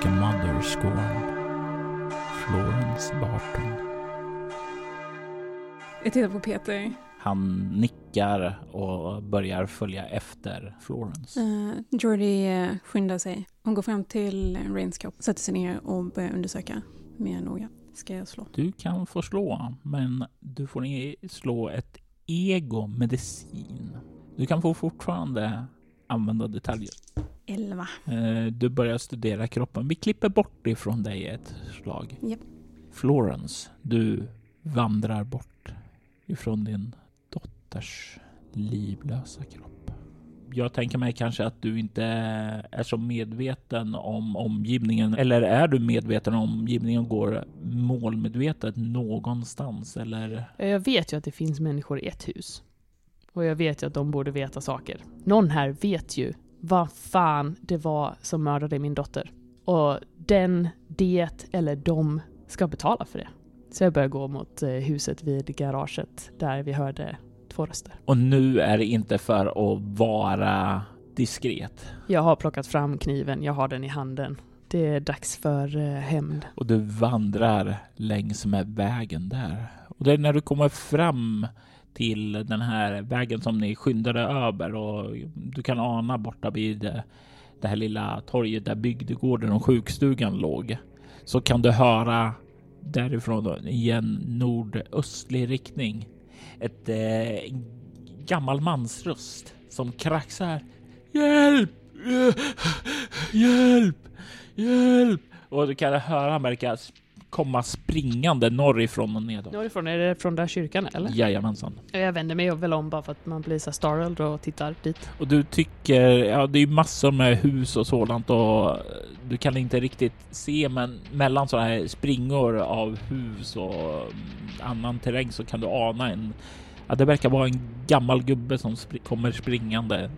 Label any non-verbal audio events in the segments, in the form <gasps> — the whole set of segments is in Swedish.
like a mother scorned. Florence Barton. Jag tittar på Peter. Han nickar och börjar följa efter Florence. Uh, Jordi uh, skyndar sig. Hon går fram till Rains kropp, sätter sig ner och börjar undersöka mer noga. Ska jag slå? Du kan få slå, men du får slå ett ego medicin. Du kan få fortfarande använda detaljer. 11. Uh, du börjar studera kroppen. Vi klipper bort ifrån dig ett slag. Yep. Florence, du vandrar bort ifrån din dotters livlösa kropp. Jag tänker mig kanske att du inte är så medveten om omgivningen. Eller är du medveten om omgivningen går målmedvetet någonstans? Eller? Jag vet ju att det finns människor i ett hus. Och jag vet ju att de borde veta saker. Någon här vet ju vad fan det var som mördade min dotter. Och den, det eller de ska betala för det. Så jag börjar gå mot eh, huset vid garaget där vi hörde två röster. Och nu är det inte för att vara diskret. Jag har plockat fram kniven, jag har den i handen. Det är dags för eh, hämnd. Och du vandrar längs med vägen där. Och det är när du kommer fram till den här vägen som ni skyndade över och du kan ana borta vid det här lilla torget där bygdegården och sjukstugan låg. Så kan du höra därifrån då, i en nordöstlig riktning. Ett eh, gammal mans röst som kraxar. Hjälp! Hjälp! Hjälp! Och du kan höra märka komma springande norrifrån och nedåt. Norrifrån? Är det från där kyrkan eller? Jajamensan. Jag vänder mig väl om bara för att man blir så startled och tittar dit. Och du tycker, ja det är massor med hus och sådant och du kan inte riktigt se men mellan sådana här springor av hus och annan terräng så kan du ana en, ja det verkar vara en gammal gubbe som spr kommer springande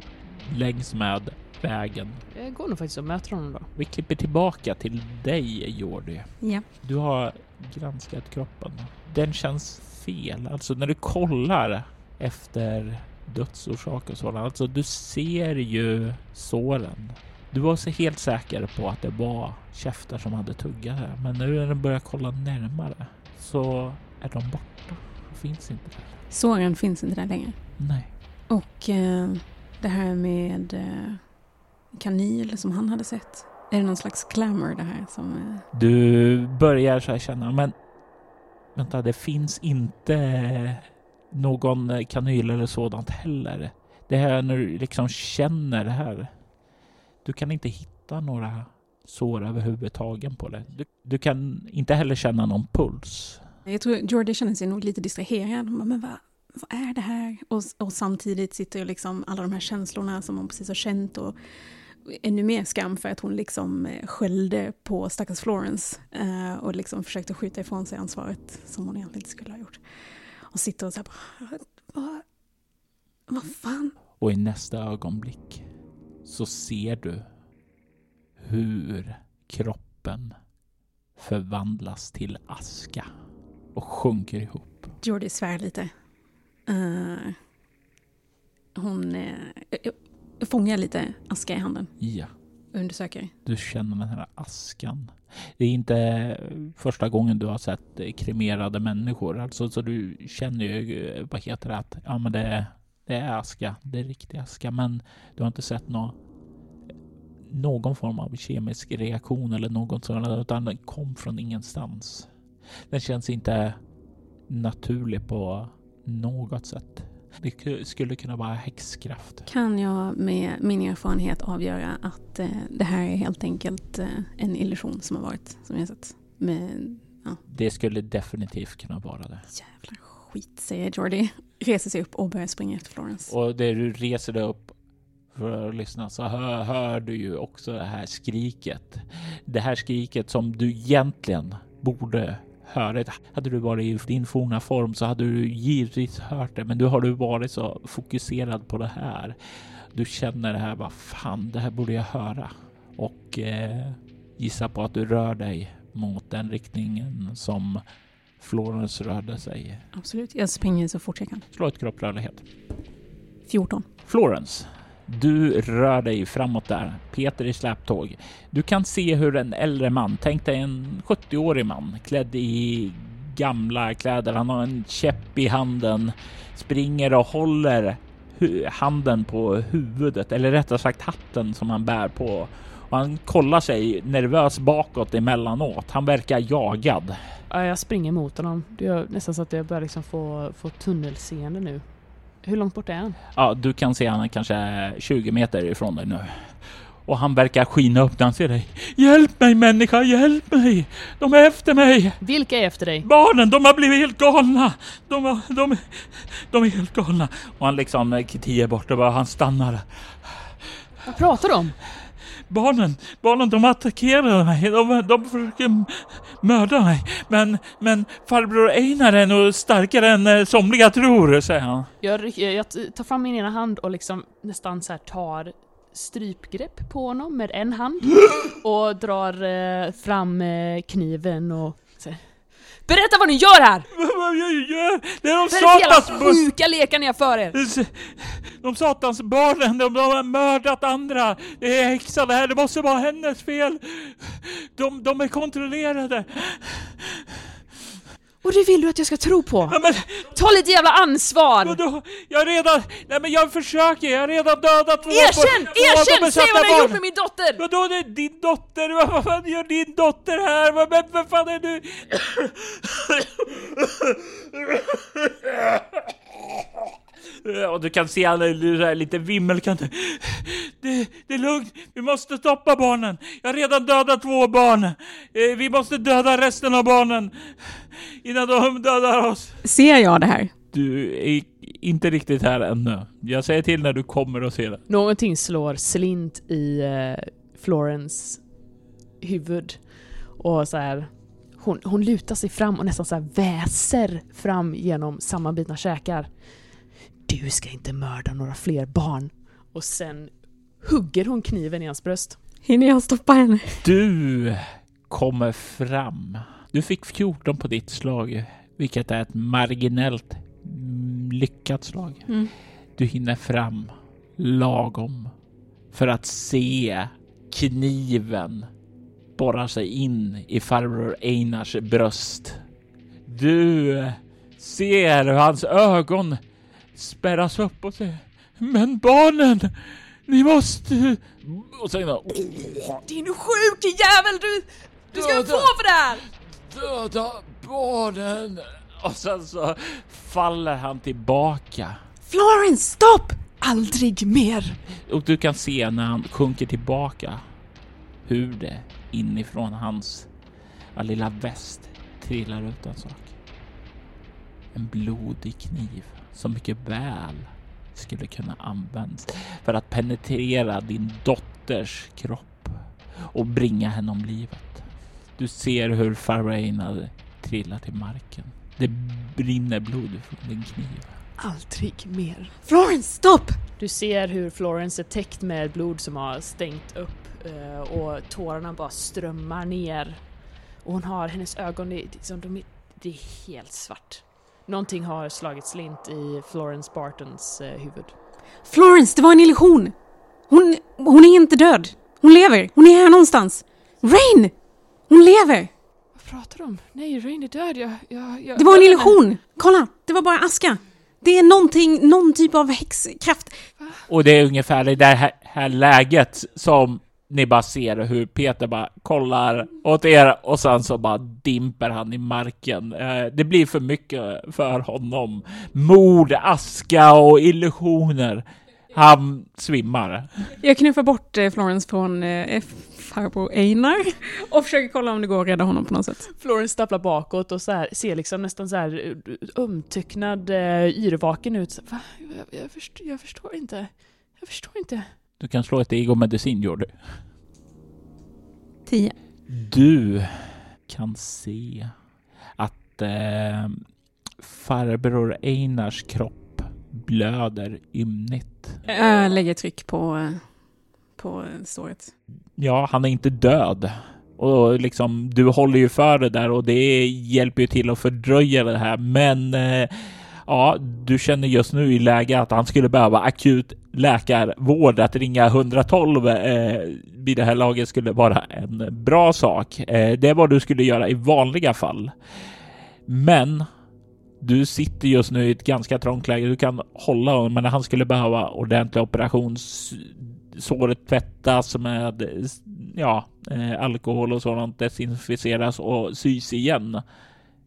längs med vägen. Jag går nog faktiskt och möter honom då. Vi klipper tillbaka till dig Jordi. Ja. Du har granskat kroppen. Den känns fel. Alltså när du kollar efter dödsorsak och sådant. Alltså du ser ju såren. Du var så helt säker på att det var käftar som hade tuggat här. Men nu när du börjar kolla närmare så är de borta. De finns inte där. Såren finns inte där längre. Nej. Och eh, det här med eh, kanyl som han hade sett. Är det någon slags glamour det här som... Eh... Du börjar så här känna, men vänta, det finns inte någon kanyl eller sådant heller. Det här när du liksom känner det här. Du kan inte hitta några sår överhuvudtaget på det. Du, du kan inte heller känna någon puls. Jag tror Jordi känner sig nog lite distraherad. Men vad, vad är det här? Och, och samtidigt sitter ju liksom alla de här känslorna som hon precis har känt och ännu mer skam för att hon liksom eh, skällde på stackars Florence eh, och liksom försökte skjuta ifrån sig ansvaret som hon egentligen inte skulle ha gjort. Och sitter och så här bara, vad, vad fan? Och i nästa ögonblick så ser du hur kroppen förvandlas till aska och sjunker ihop. Jordi svär lite. Uh, hon... Uh, fångar lite aska i handen. Ja. Undersöker. Du känner den här askan. Det är inte första gången du har sett kremerade människor. Alltså, så du känner ju, vad heter det, att ja, men det, det är aska. Det är riktig aska. Men du har inte sett någon, någon form av kemisk reaktion eller något sådant, utan den kom från ingenstans. Den känns inte naturlig på något sätt. Det skulle kunna vara häxkraft. Kan jag med min erfarenhet avgöra att eh, det här är helt enkelt eh, en illusion som har varit, som jag sett? Med, ja. Det skulle definitivt kunna vara det. Jävla skit, säger Jordi. Reser sig upp och börjar springa efter Florence. Och det du reser dig upp för att lyssna så hör, hör du ju också det här skriket. Det här skriket som du egentligen borde höra Hade du varit i din forna form så hade du givetvis hört det, men nu har du varit så fokuserad på det här. Du känner det här, vad fan, det här borde jag höra och eh, gissa på att du rör dig mot den riktningen som Florence rörde sig. Absolut, jag springer så fort jag kan. Slå ett kropprörlighet. 14. Florence, du rör dig framåt där. Peter i släptåg. Du kan se hur en äldre man, tänk dig en 70-årig man klädd i gamla kläder. Han har en käpp i handen, springer och håller handen på huvudet, eller rättare sagt hatten som han bär på. Och han kollar sig nervös bakåt emellanåt. Han verkar jagad. Jag springer mot honom. Det är nästan så att jag börjar liksom få, få tunnelseende nu. Hur långt bort är han? Ja, du kan se han kanske 20 meter ifrån dig nu. Och han verkar skina upp när han ser dig. Hjälp mig människa, hjälp mig! De är efter mig! Vilka är efter dig? Barnen, de har blivit helt galna! De, de, de, de är helt galna. Och han liksom tiger bort och bara, han stannar. Vad pratar du om? Barnen, barnen de attackerar mig. De, de försöker mörda mig. Men, men farbror Einar är nog starkare än eh, somliga tror, säger han. Jag, jag tar fram min ena hand och liksom nästan så tar strypgrepp på honom med en hand <gasps> och drar eh, fram eh, kniven och säger Berätta vad ni gör här! Vad jag gör? Det är de satans... Vad är sjuka lekar ni har för er? De satans barnen, de, de har mördat andra. Det är häxan här, det måste vara hennes fel. De, de är kontrollerade. Och det vill du att jag ska tro på? Ja, men, Ta lite jävla ansvar! Vadå? Jag har redan... Nej men jag försöker, jag har redan dödat två Erkänn! Erkänn! Säg vad du har gjort med min dotter! Vadå det är din dotter? Vad fan gör din dotter här? Vad, men, vad fan är du? Och du kan se han är lite vimmelkande. Det, det är lugnt, vi måste stoppa barnen. Jag har redan dödat två barn. Eh, vi måste döda resten av barnen innan de dödar oss. Ser jag det här? Du är inte riktigt här ännu. Jag säger till när du kommer och ser det. Någonting slår slint i uh, Florence huvud och så här. Hon, hon lutar sig fram och nästan så här väser fram genom sammanbitna käkar. Du ska inte mörda några fler barn. Och sen hugger hon kniven i hans bröst. Hinner jag stoppa henne? Du kommer fram. Du fick 14 på ditt slag, vilket är ett marginellt lyckat slag. Mm. Du hinner fram lagom för att se kniven borra sig in i farbror Einars bröst. Du ser hur hans ögon spärras upp och säger Men barnen! Ni måste... Och sen då... Din sjuke jävel! Du, du ska döda, få för det här! Döda barnen! Och sen så faller han tillbaka. Florence, stopp! Aldrig mer! Och du kan se när han sjunker tillbaka hur det inifrån hans lilla väst trillar ut en sak. En blodig kniv som mycket väl skulle kunna användas för att penetrera din dotters kropp och bringa henne om livet. Du ser hur Faraina trillar till marken. Det brinner blod från din kniv. Aldrig mer. Florence, stopp! Du ser hur Florence är täckt med blod som har stängt upp eh, och tårarna bara strömmar ner. Och hon har, hennes ögon, det, liksom, de är, det är helt svart. Någonting har slagit slint i Florence Bartons eh, huvud. Florence, det var en illusion! Hon, hon är inte död. Hon lever. Hon är här någonstans. Rain! Hon lever! Vad pratar du om? Nej, Rain är död. Jag, jag, jag det var en illusion! Kolla! Det var bara aska. Det är någonting, någon typ av häxkraft. Och det är ungefär i det här, här läget som ni bara ser hur Peter bara kollar åt er och sen så bara dimper han i marken. Eh, det blir för mycket för honom. Mord, aska och illusioner. Han svimmar. Jag knuffar bort eh, Florence från eh, farbror Einar <laughs> och försöker kolla om det går att rädda honom på något sätt. Florence stapplar bakåt och så här, ser liksom nästan så här umtöcknad, yrvaken ut. Va? Jag, jag, förstår, jag förstår inte. Jag förstår inte. Du kan slå ett ego-medicin, Jordi. Tio. Du kan se att eh, farbror Einars kropp blöder ymnigt. Jag lägger tryck på, på såret. Ja, han är inte död. Och liksom, du håller ju för det där och det hjälper ju till att fördröja det här. Men eh, ja, du känner just nu i läge att han skulle behöva akut läkarvård att ringa 112 eh, vid det här laget skulle vara en bra sak. Eh, det är vad du skulle göra i vanliga fall. Men du sitter just nu i ett ganska trångt läge. Du kan hålla honom, men han skulle behöva ordentlig operation. Såret tvättas med ja, eh, alkohol och sådant, desinficeras och sys igen.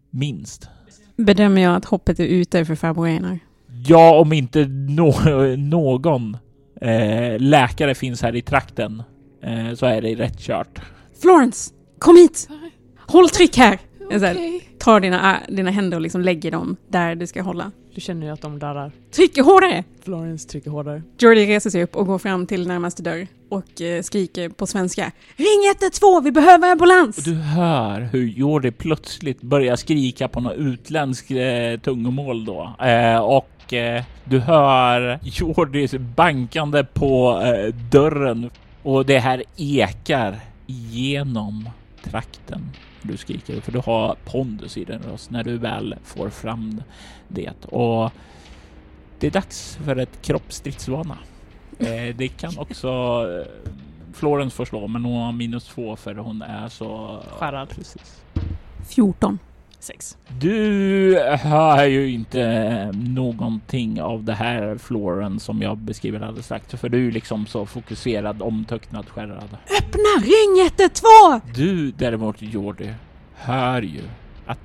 Minst. Bedömer jag att hoppet är ute för farbror Einar? Ja, om inte no <laughs> någon eh, läkare finns här i trakten eh, så är det rätt kört. Florence! Kom hit! Håll tryck här! Jag så här, tar dina, dina händer och liksom lägger dem där du ska hålla. Du känner ju att de darrar. Tryck hårdare! Florence trycker hårdare. Jordi reser sig upp och går fram till närmaste dörr och eh, skriker på svenska. Ring 112, vi behöver ambulans! Och du hör hur Jordi plötsligt börjar skrika på något utländskt eh, tungomål då. Eh, och eh, du hör Jordis bankande på eh, dörren och det här ekar igenom trakten. Du skriker för du har pondus i din röst när du väl får fram det. Och det är dags för ett kroppsstridsvana. <laughs> Eh, det kan också eh, Florence får slå, men hon har minus två för hon är så... Skärrad. Precis. 14. Sex. Du hör ju inte någonting av det här Florence som jag beskriver alldeles strax, för du är liksom så fokuserad, omtöcknad, skärrad. Öppna! Ring 112! Du däremot Jordi hör ju att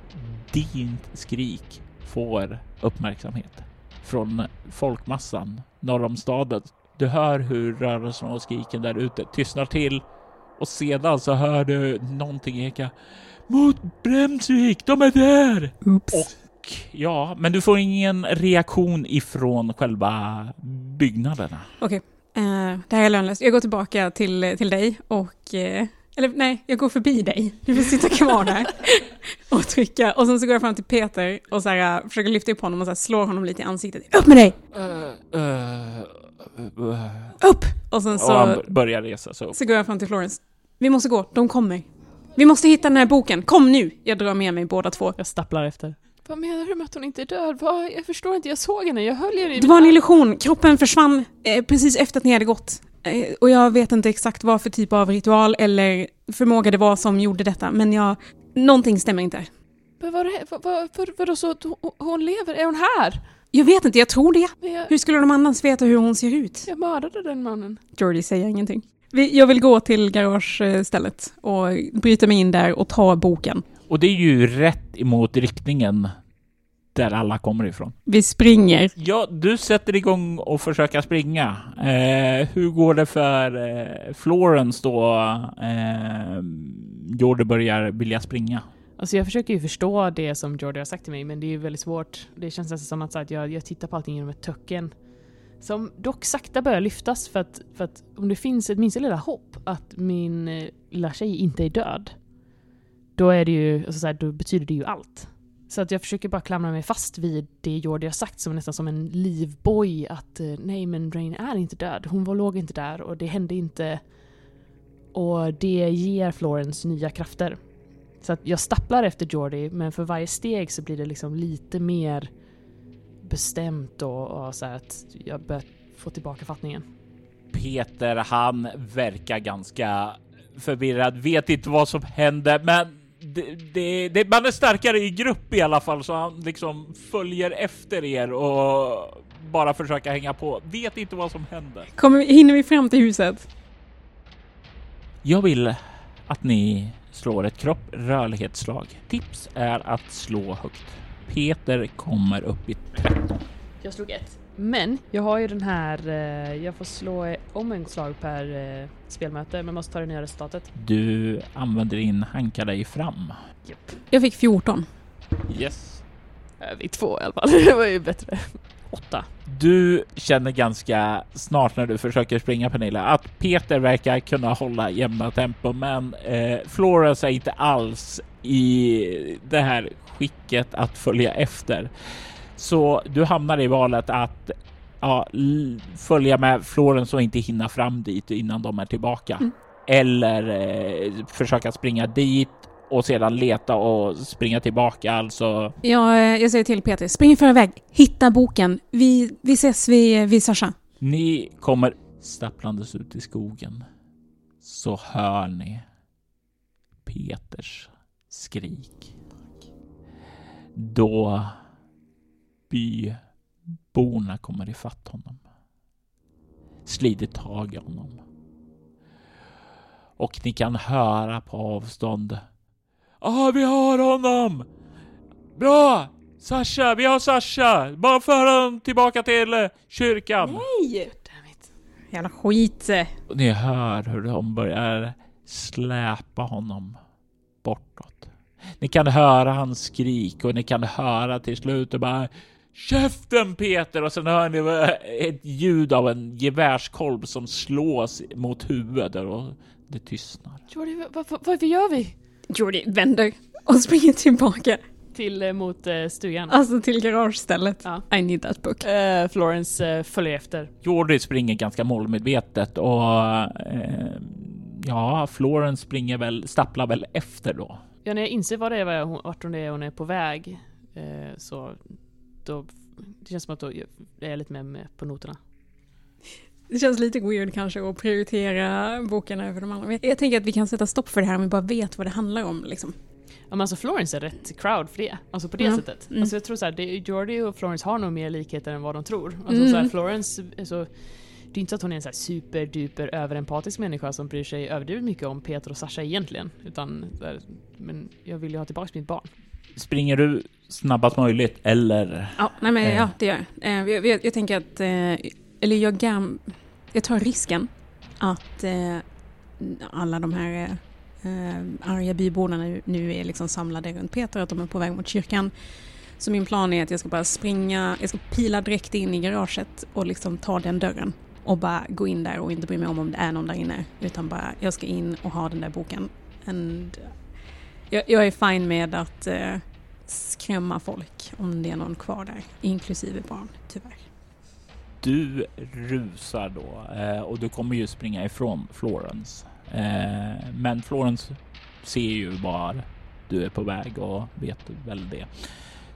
ditt skrik får uppmärksamhet från folkmassan norr om staden. Du hör hur rörelsen och skriken där ute tystnar till och sedan så hör du någonting eka mot Bremsvik, de är där! Oops. Och ja, men du får ingen reaktion ifrån själva byggnaderna. Okej, eh, det här är lönlöst. Jag går tillbaka till, till dig och... Eh, eller nej, jag går förbi dig. Du får sitta kvar där <laughs> och trycka. Och sen så går jag fram till Peter och så här, eh, försöker lyfta upp honom och så här, slår honom lite i ansiktet. Upp med dig! Upp! Och sen Och så, han börjar resa sig upp. så går jag fram till Florence. Vi måste gå, de kommer. Vi måste hitta den här boken, kom nu! Jag drar med mig båda två. Jag stapplar efter. Vad menar du med att hon inte är död? Vad? Jag förstår inte, jag såg henne, jag höll er i Det var en illusion, kroppen försvann eh, precis efter att ni hade gått. Eh, och jag vet inte exakt vad för typ av ritual eller förmåga det var som gjorde detta, men jag... Någonting stämmer inte. Men vad, vad, vad, vad, vadå så att hon, hon lever? Är hon här? Jag vet inte, jag tror det. Jag, Hur skulle de annars veta hur hon ser ut? jag mördade den mannen. Jordi säger ingenting. Jag vill gå till garagestället och bryta mig in där och ta boken. Och det är ju rätt emot riktningen där alla kommer ifrån. Vi springer. Ja, du sätter igång och försöka springa. Eh, hur går det för eh, Florence då? Eh, Jordi börjar vilja springa. Alltså jag försöker ju förstå det som Jordi har sagt till mig, men det är ju väldigt svårt. Det känns nästan som att jag, jag tittar på allting genom ett töcken. Som dock sakta börjar lyftas för att, för att om det finns ett minsta lilla hopp att min eh, lilla tjej inte är död, då är det ju, alltså så här, då betyder det ju allt. Så att jag försöker bara klamra mig fast vid det Jordi har sagt som nästan som en livboj att eh, nej men Rain är inte död, hon var, låg inte där och det hände inte. Och det ger Florence nya krafter. Så att jag stapplar efter Jordi, men för varje steg så blir det liksom lite mer bestämt och, och så här att jag börjar få tillbaka fattningen. Peter, han verkar ganska förvirrad, vet inte vad som hände, men det, det, det, man är starkare i grupp i alla fall, så han liksom följer efter er och bara försöker hänga på. Vet inte vad som händer. Kommer, vi- hinner vi fram till huset? Jag vill att ni slår ett kropp rörlighetsslag. Tips är att slå högt. Peter kommer upp i 13. Jag slog ett. Men jag har ju den här, eh, jag får slå om en slag per eh, spelmöte, men måste ta det nya resultatet. Du använder din hanka dig fram. Jag fick 14. Yes. Jag fick två i alla fall, <laughs> det var ju bättre. Åtta. Du känner ganska snart när du försöker springa Pernilla att Peter verkar kunna hålla jämna tempo, men eh, Florence är inte alls i det här skicket att följa efter. Så du hamnar i valet att ja, följa med Florence och inte hinna fram dit innan de är tillbaka. Mm. Eller eh, försöka springa dit och sedan leta och springa tillbaka. Alltså Jag, eh, jag säger till Peter, spring förväg, hitta boken. Vi, vi ses vid, vid Sasha. Ni kommer stapplandes ut i skogen. Så hör ni Peters skrik. Då byborna kommer ifatt honom. Slider tag i honom. Och ni kan höra på avstånd. ah, vi har honom! Bra! Sasha, vi har Sasha! Bara för honom tillbaka till eh, kyrkan! Nej! Jävla skit. Och ni hör hur de börjar släpa honom bortåt. Ni kan höra hans skrik och ni kan höra till slut och bara Käften Peter! Och sen hör ni ett ljud av en gevärskolv som slås mot huvudet och det tystnar. Jordi, vad, vad, vad gör vi? Jordi vänder och springer tillbaka. Till eh, mot eh, stugan. Alltså till garagestället. Ja. I need that book. Eh, Florence eh, följer efter. Jordi springer ganska målmedvetet och eh, ja, Florence springer väl, stapplar väl efter då. Ja, när jag inser vad det är, hon- vart hon är hon är på väg, eh, så då, det känns som att då är jag lite mer med på noterna. Det känns lite weird kanske att prioritera boken över de andra. Men Jag tänker att vi kan sätta stopp för det här om vi bara vet vad det handlar om. Liksom. Ja, men alltså Florence är rätt crowd för det. Alltså på det Mm. sättet. Mm. Alltså jag tror såhär, det- Jordi och Florence har nog mer likheter än vad de tror. Alltså Mm. såhär, Florence, alltså, det är inte så att hon är en såhär superduper överempatisk människa som bryr sig överdrivet mycket om Peter och Sasha egentligen. Utan, men jag vill ju ha tillbaka mitt barn. Springer du snabbast möjligt eller? Ja, nej men Eh. ja, det gör jag. Eh, jag. Jag, jag tänker att, eh, eller jag, gam, jag tar risken att alla de här eh, arga byborna nu, nu är liksom samlade runt Peter, att de är på väg mot kyrkan. Så min plan är att jag ska bara springa, jag ska pila direkt in i garaget och liksom ta den dörren. Och bara gå in där och inte bry mig om om det är någon där inne. Utan bara, jag ska in och ha den där boken. And, eh, jag, jag är fine med att eh, skrämma folk om det är någon kvar där, inklusive barn, tyvärr. Du rusar då eh, och du kommer ju springa ifrån Florence. Eh, men Florence ser ju var du är på väg och vet väl det.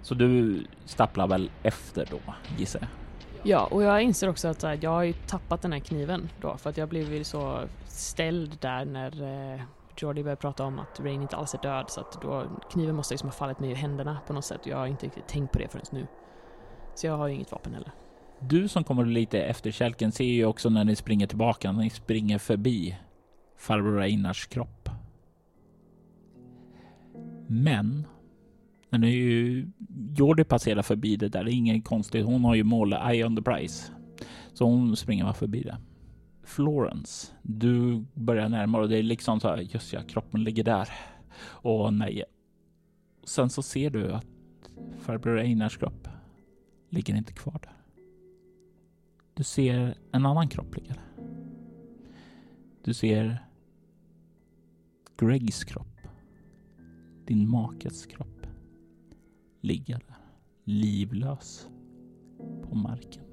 Så du stapplar väl efter då gissar jag. Ja, och jag inser också att här, jag har ju tappat den här kniven då, för att jag blev ju så ställd där när eh, Jordi började prata om att Rain inte alls är död, så att då, kniven måste liksom ha fallit mig ur händerna på något sätt. Jag har inte riktigt tänkt på det förrän nu. Så jag har ju inget vapen heller. Du som kommer lite efter kälken ser ju också när ni springer tillbaka, när ni springer förbi farbror Einars kropp. Men men nu är ju Jordi passerar förbi det där, det är inget konstigt. Hon har ju mål eye on the prize. Så hon springer bara förbi det. Florence, du börjar närma dig och det är liksom så här, just ja, kroppen ligger där. Och nej. Sen så ser du att farbror Einars kropp ligger inte kvar där. Du ser en annan kropp ligga där. Du ser Gregs kropp. Din makes kropp. Ligga där. Livlös. På marken.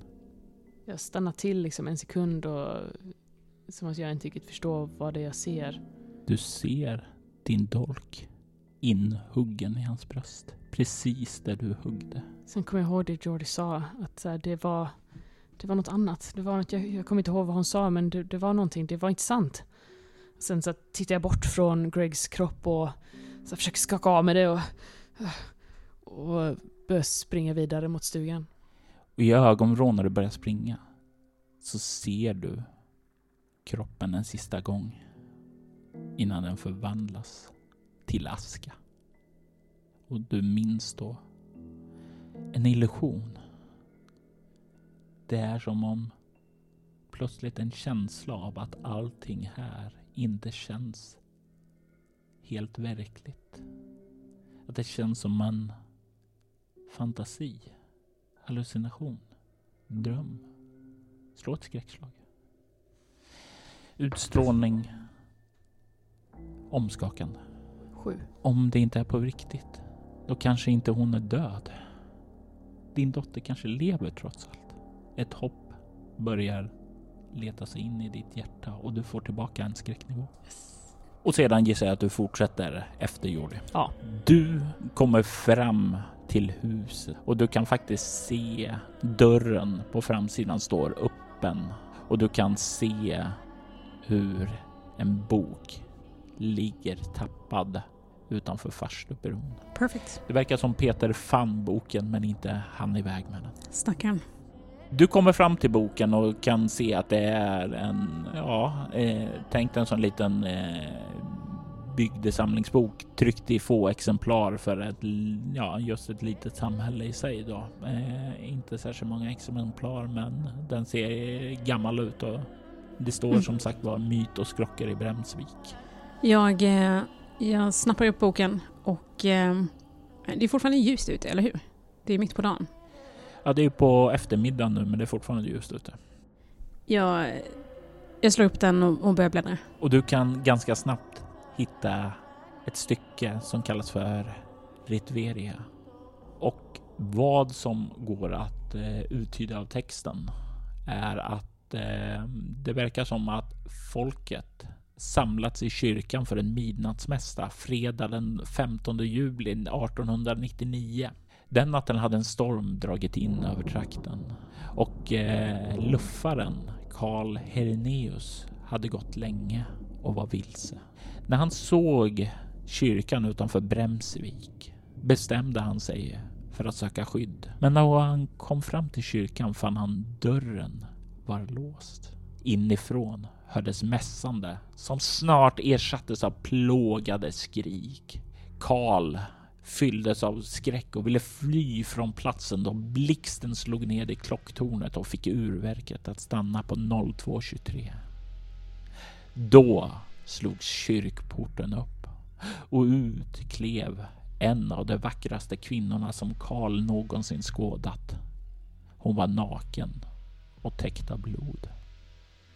Jag stannar till liksom en sekund och som att jag inte riktigt förstår vad det är jag ser. Du ser din dolk inhuggen i hans bröst. Precis där du huggde. Sen kommer jag ihåg det Jordi sa, att det var det var något annat. Det var något, jag, jag kommer inte ihåg vad hon sa, men det, det var någonting. Det var inte sant. Sen så tittar jag bort från Gregs kropp och så försöker skaka av med det och, och börjar springa vidare mot stugan. Och i ögonvrån när du börjar springa så ser du kroppen en sista gång innan den förvandlas till aska. Och du minns då en illusion. Det är som om plötsligt en känsla av att allting här inte känns helt verkligt. Att det känns som man fantasi hallucination, dröm. Slå ett skräckslag. Utstrålning. Omskakande. Sju. Om det inte är på riktigt, då kanske inte hon är död. Din dotter kanske lever trots allt. Ett hopp börjar leta sig in i ditt hjärta och du får tillbaka en skräcknivå. Och sedan gissar jag att du fortsätter efter Jordi. Ja. Du kommer fram till huset och du kan faktiskt se dörren på framsidan står öppen och du kan se hur en bok ligger tappad utanför farstubron. Perfect. Det verkar som Peter fann boken men inte han iväg med den. Stackarn. Du kommer fram till boken och kan se att det är en, ja, eh, tänk en sån liten eh, bygdesamlingsbok tryckt i få exemplar för ett, ja, just ett litet samhälle i sig då. Eh, inte särskilt många exemplar, men den ser gammal ut och det står Mm. som sagt var myt och skrockor i Bremsvik. Jag, eh, jag snappar upp boken och eh, det är fortfarande ljust ute, eller hur? Det är mitt på dagen. Ja, det är på eftermiddagen nu, men det är fortfarande ljust ute. Jag, jag slår upp den och, och börjar bläddra. Och du kan ganska snabbt hitta ett stycke som kallas för Ritveria. Och vad som går att eh, uttyda av texten är att eh, det verkar som att folket samlats i kyrkan för en midnattsmässa fredag den 15 juli 1899. Den natten hade en storm dragit in över trakten och eh, luffaren Karl Herneus hade gått länge och var vilse. När han såg kyrkan utanför Bremsvik bestämde han sig för att söka skydd. Men när han kom fram till kyrkan fann han dörren var låst. Inifrån hördes mässande som snart ersattes av plågade skrik. Karl fylldes av skräck och ville fly från platsen då blixten slog ned i klocktornet och fick urverket att stanna på 02.23. Då slogs kyrkporten upp och ut klev en av de vackraste kvinnorna som Karl någonsin skådat. Hon var naken och täckt av blod.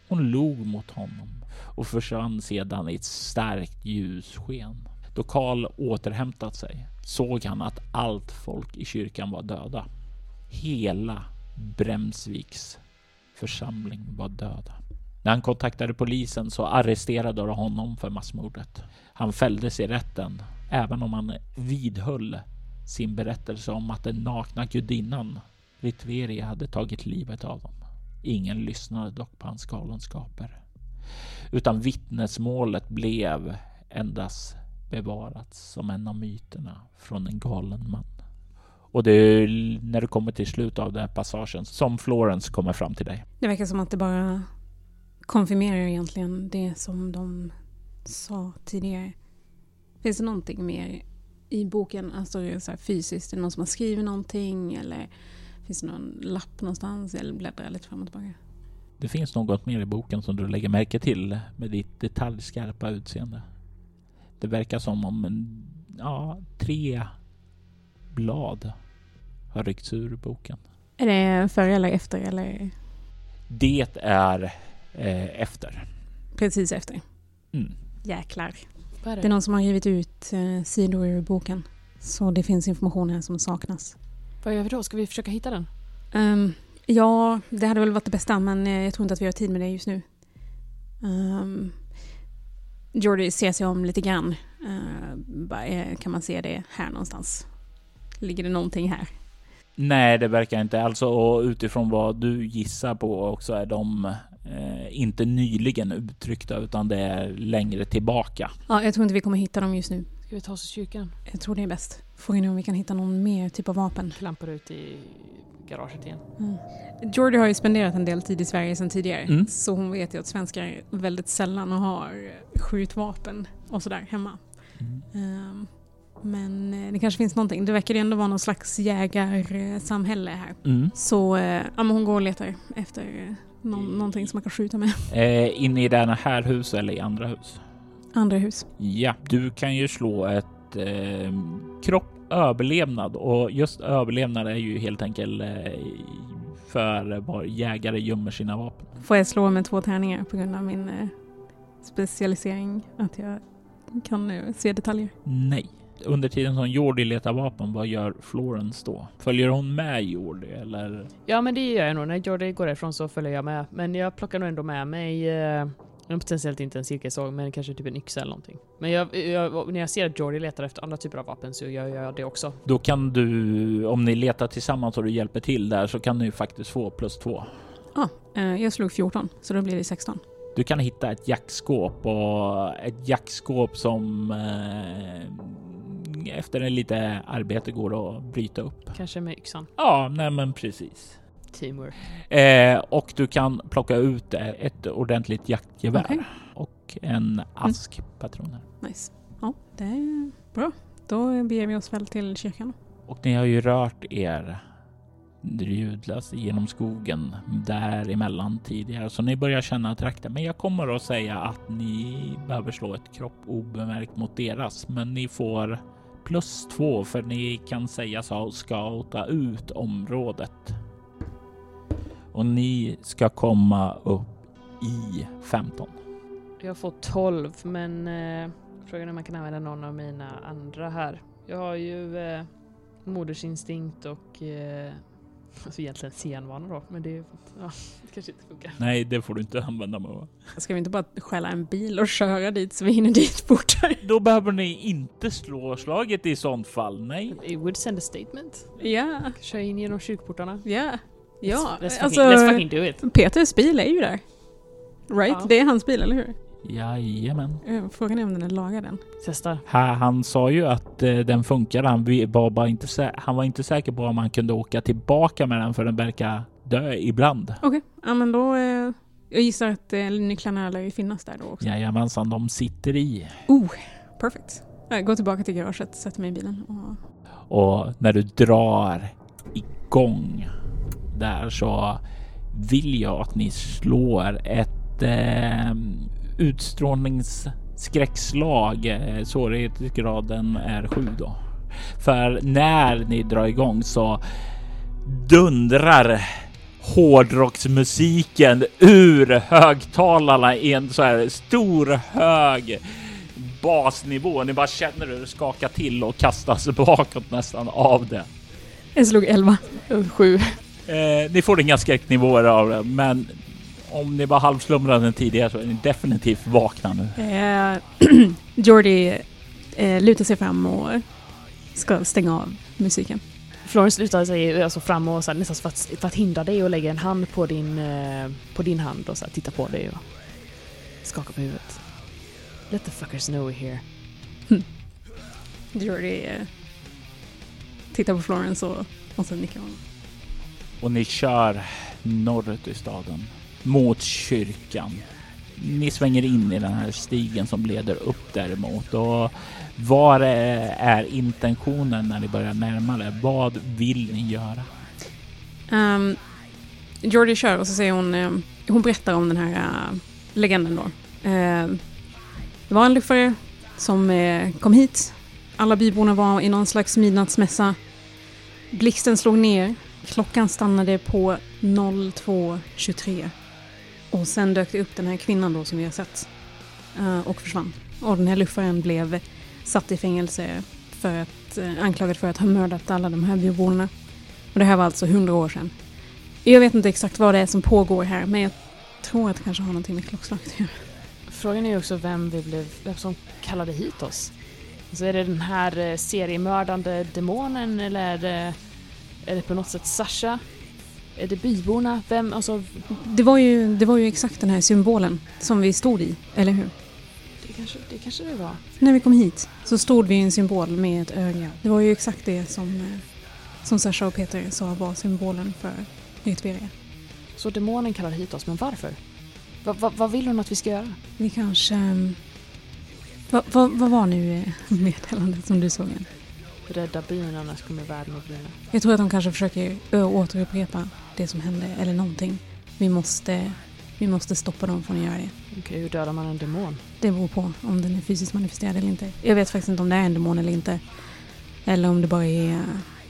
Hon log mot honom och försvann sedan i ett starkt ljussken. Då Karl återhämtat sig såg han att allt folk i kyrkan var döda. Hela Bremsviks församling var döda. När han kontaktade polisen så arresterade de honom för massmordet. Han fälldes i rätten, även om han vidhöll sin berättelse om att den nakna gudinnan Ritveria hade tagit livet av dem. Ingen lyssnade dock på hans galenskaper, utan vittnesmålet blev endast bevarat som en av myterna från en galen man. Och det är när du kommer till slutet av den här passagen som Florence kommer fram till dig. Det verkar som att det bara konfirmerar egentligen det som de sa tidigare. Finns det någonting mer i boken, alltså så här fysiskt? Är det någon som har skrivit någonting eller finns det någon lapp någonstans? Eller bläddrar lite fram och tillbaka? Det finns något mer i boken som du lägger märke till med ditt detaljskarpa utseende. Det verkar som om en, ja, tre blad har ryckts ur boken. Är det före eller efter eller Det är eh, efter. precis efter? Mm. Jäklar. Är Det är det? någon som har rivit ut eh, sidor ur boken. Så det finns information här som saknas. Vad gör vi då? Ska vi försöka hitta den? Ehm, ja, det hade väl varit det bästa men eh, jag tror inte att vi har tid med det just nu. Um, Jordy ser sig om lite grann. Uh, kan man se det här någonstans? Ligger det någonting här? Nej, det verkar inte. Alltså och utifrån vad du gissar på också är de inte nyligen uttryckta utan det är längre tillbaka. Ja, jag tror inte vi kommer hitta dem just nu. Ska vi ta oss till kyrkan? Jag tror det är bäst. Frågan är om vi kan hitta någon mer typ av vapen. Klampar ut i garaget igen. Mm. Jordy har ju spenderat en del tid i Sverige sedan tidigare. Mm. Så hon vet ju att svenskar väldigt sällan har skjutvapen och sådär hemma. Ehm, men eh, det kanske finns någonting. Det verkar ju ändå vara någon slags jägarsamhälle här. Mm. Så eh, ja, men hon går och letar efter någon, någonting som man kan skjuta med. <laughs> Eh, inne i det här huset eller i andra hus? Andra hus. Ja, du kan ju slå ett eh, kropp överlevnad och just överlevnad är ju helt enkelt eh, för var jägare gömmer sina vapen. Får jag slå med två tärningar på grund av min eh, specialisering? Att jag kan eh, se detaljer. Nej. Under tiden som Jordi letar vapen, vad gör Florence då? Följer hon med Jordi eller? Ja, men det gör jag nog. När Jordi går ifrån så följer jag med. Men jag plockar nog ändå med mig eh, potentiellt inte en cirkelsåg, men kanske typ en yxa eller någonting. Men jag, jag, när jag ser att Jordi letar efter andra typer av vapen så gör jag det också. Då kan du, om ni letar tillsammans och du hjälper till där, så kan ni ju faktiskt få plus två. Ah, eh, jag slog 14, så då blir det 16. Du kan hitta ett jackskåp och ett jackskåp som eh, efter en lite arbete går att bryta upp. Kanske med yxan. Ja, nej men precis. Teamwork. Eh, och du kan plocka ut ett ordentligt jaktgevär Okej. och en ask patroner. Nice. Ja, det är bra. Då beger vi oss väl till kyrkan. Och ni har ju rört er ljudlöst genom skogen däremellan tidigare, så ni börjar känna trakten. Men jag kommer att säga att ni behöver slå ett kropp obemärkt mot deras, men ni får plus två för ni kan sägas ha scoutat ut området. Och ni ska komma upp i 15. Jag får 12 men eh, frågan är om man kan använda någon av mina andra här. Jag har ju eh, modersinstinkt och eh, alltså egentligen senvana då men det, är- ja, det kanske inte funkar. Nej, det får du inte använda mig av. Ska vi inte bara stjäla en bil och köra dit så vi hinner dit fortare? Då behöver ni inte slå slaget i sånt fall. Nej. It would send a statement. Ja, Kör in genom kyrkportarna. ja. Ja, let's, let's, fucking, alltså let's fucking do it. Peters bil är ju där. Right? Ja. Det är hans bil, eller hur? Jajamän. Eh, Frågan är om den är lagad än. Testa. Ha- Han sa ju att eh, den funkar. Han var bara inte, han var inte säker på om han kunde åka tillbaka med den för den verkar dö ibland. Okej, ja men då... Eh, jag gissar att eh, nycklarna lär ju finnas där då också. Jajamensan, de sitter i. Oh, perfect. Jag går tillbaka till garaget, sätter mig i bilen och... Och när du drar igång där så vill jag att ni slår ett eh, utstrålningsskräckslag. Eh, Svårighetsgraden är sju då. För när ni drar igång så dundrar hårdrocksmusiken ur högtalarna i en så här stor hög basnivå. Ni bara känner hur det skakar till och kastas <laughs> bakåt nästan av det. Jag slog 11. Sju. Eh, ni får inga skräcknivåer av det, men om ni var halvslumrande tidigare så är ni definitivt vakna nu. Eh, <clears throat> Jordi eh, lutar sig fram och ska stänga av musiken. Florence lutar sig alltså fram och så här, nästan för att, för att hindra dig och lägga en hand på din, eh, på din hand och så här, titta på dig och skaka på huvudet. Let the fuckers know we're here. <laughs> Jordi eh, tittar på Florence och, och sen nickar honom. Och ni kör norrut i staden mot kyrkan. Ni svänger in i den här stigen som leder upp däremot och vad är intentionen när ni börjar närma er? Vad vill ni göra? Um, Jordi kör och så säger hon, ehm, hon berättar om den här uh, legenden då. Uh, det var en luffare som uh, kom hit. Alla byborna var i någon slags midnattsmässa. Blixten slog ner. Klockan stannade på 02.23. Och sen dök det upp den här kvinnan då som vi har sett. Eh, och försvann. Och den här luffaren blev satt i fängelse för att, eh, anklagad för att ha mördat alla de här byborna. Och det här var alltså 100 år sedan. Jag vet inte exakt vad det är som pågår här, men jag tror att det kanske har någonting med klockslaget att göra. Frågan är ju också vem, vi blev, vem som kallade hit oss. Alltså är det den här eh, seriemördande demonen eller är det, är det på något sätt Sasha? Är det byborna? Vem, alltså... Det var, ju, det var ju exakt den här symbolen som vi stod i, eller hur? Det kanske det, kanske det var. När vi kom hit så stod vi i en symbol med ett öga. Det var ju exakt det som, eh, som Sasha och Peter sa var symbolen för Ritveria. Så demonen kallade hit oss, men varför? Va, va, vad vill hon att vi ska göra? Vi kanske... Vad vad- vad var nu eh, <laughs> meddelandet som du såg igen? Rädda byn, annars kommer världen att brinna. Jag tror att de kanske försöker ö, återupprepa det som hände, eller någonting. Vi måste, vi måste stoppa dem från att göra det. Okej, hur dödar man en demon? Det beror på om den är fysiskt manifesterad eller inte. Jag vet faktiskt inte om det är en demon eller inte. Eller om det bara är eh,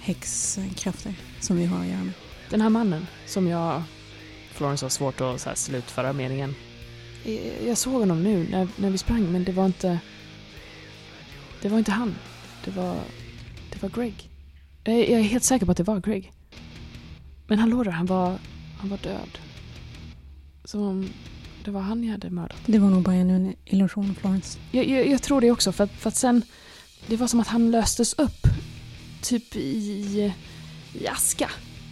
häxkrafter som vi har att göra med. Den här mannen som jag... Florence har svårt att så här slutföra meningen. Jag- Jag såg honom nu när, när vi sprang, men det var inte... Det var inte han. Det var... Det var Greg. Jag, jag är helt säker på att det var Greg. Men han låg där, han var... Han var död. Som om det var han jag hade mördat. Det var nog bara en illusion, Florence. Jag, jag, jag tror det också, för att, för att sen... Det var som att han löstes upp. Typ i... I aska.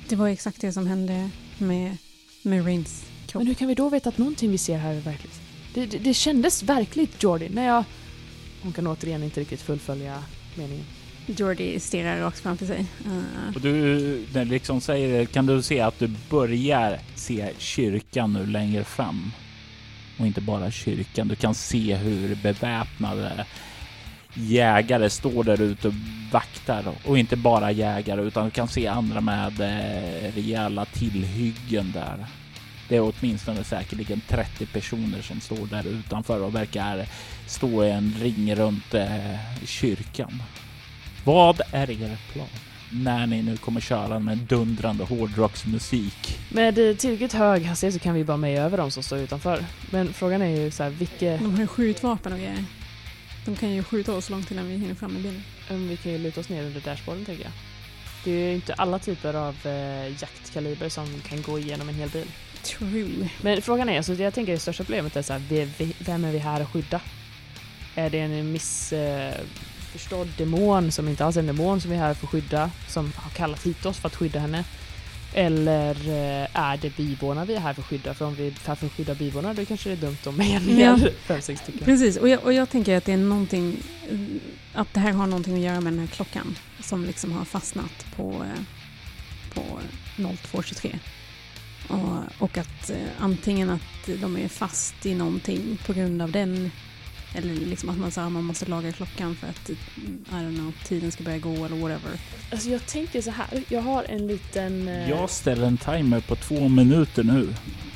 Det var exakt det som hände med Med Rains kropp. Men hur kan vi då veta att någonting vi ser här är verkligt? Det, det, det kändes verkligt Jordi när jag... Hon kan återigen inte riktigt fullfölja meningen. Jordi stirrar rakt framför sig. Uh, Och du, eh, när liksom säger det, kan du se att du börjar se kyrkan nu längre fram. Och inte bara kyrkan, du kan se hur beväpnade jägare står där ute och vaktar. Och inte bara jägare, utan du kan se andra med eh, rejäla tillhyggen där. Det är åtminstone säkerligen 30 personer som står där utanför och verkar stå i en ring runt eh, kyrkan. Vad är er plan? När ni nu kommer köra med dundrande hårdrocksmusik. Med eh, tillräckligt hög hastighet så kan vi bara med över dem som står utanför. Men frågan är ju så här, vilka... de har ju skjutvapen och grejer. De kan ju skjuta oss långt innan vi hinner fram med bilen. Um, vi kan ju luta oss ner under dashboarden tänker jag. Det är ju inte alla typer av eh, jaktkaliber som kan gå igenom en hel bil. True. Men frågan är, alltså, jag tänker det största problemet är så här, vem är vi här att skydda? Är det en missförstådd demon som inte alls är en demon som vi är här för att skydda, som har kallat hit oss för att skydda henne? Eller eh, är det byborna vi är här för att skydda? För om vi är här för att skydda byborna då kanske det är dumt med Ja. ner <laughs> fem, sex stycken. Precis, och jag, och jag tänker att det är någonting, att det här har någonting att göra med den här klockan som liksom har fastnat på, eh, på 0223. Och, och att eh, antingen att de är fast i någonting på grund av den eller liksom att man, så här, man måste laga klockan för att I don't know, tiden ska börja gå eller whatever. Alltså jag tänker så här, jag har en liten... eh, Jag ställer en timer på två minuter nu.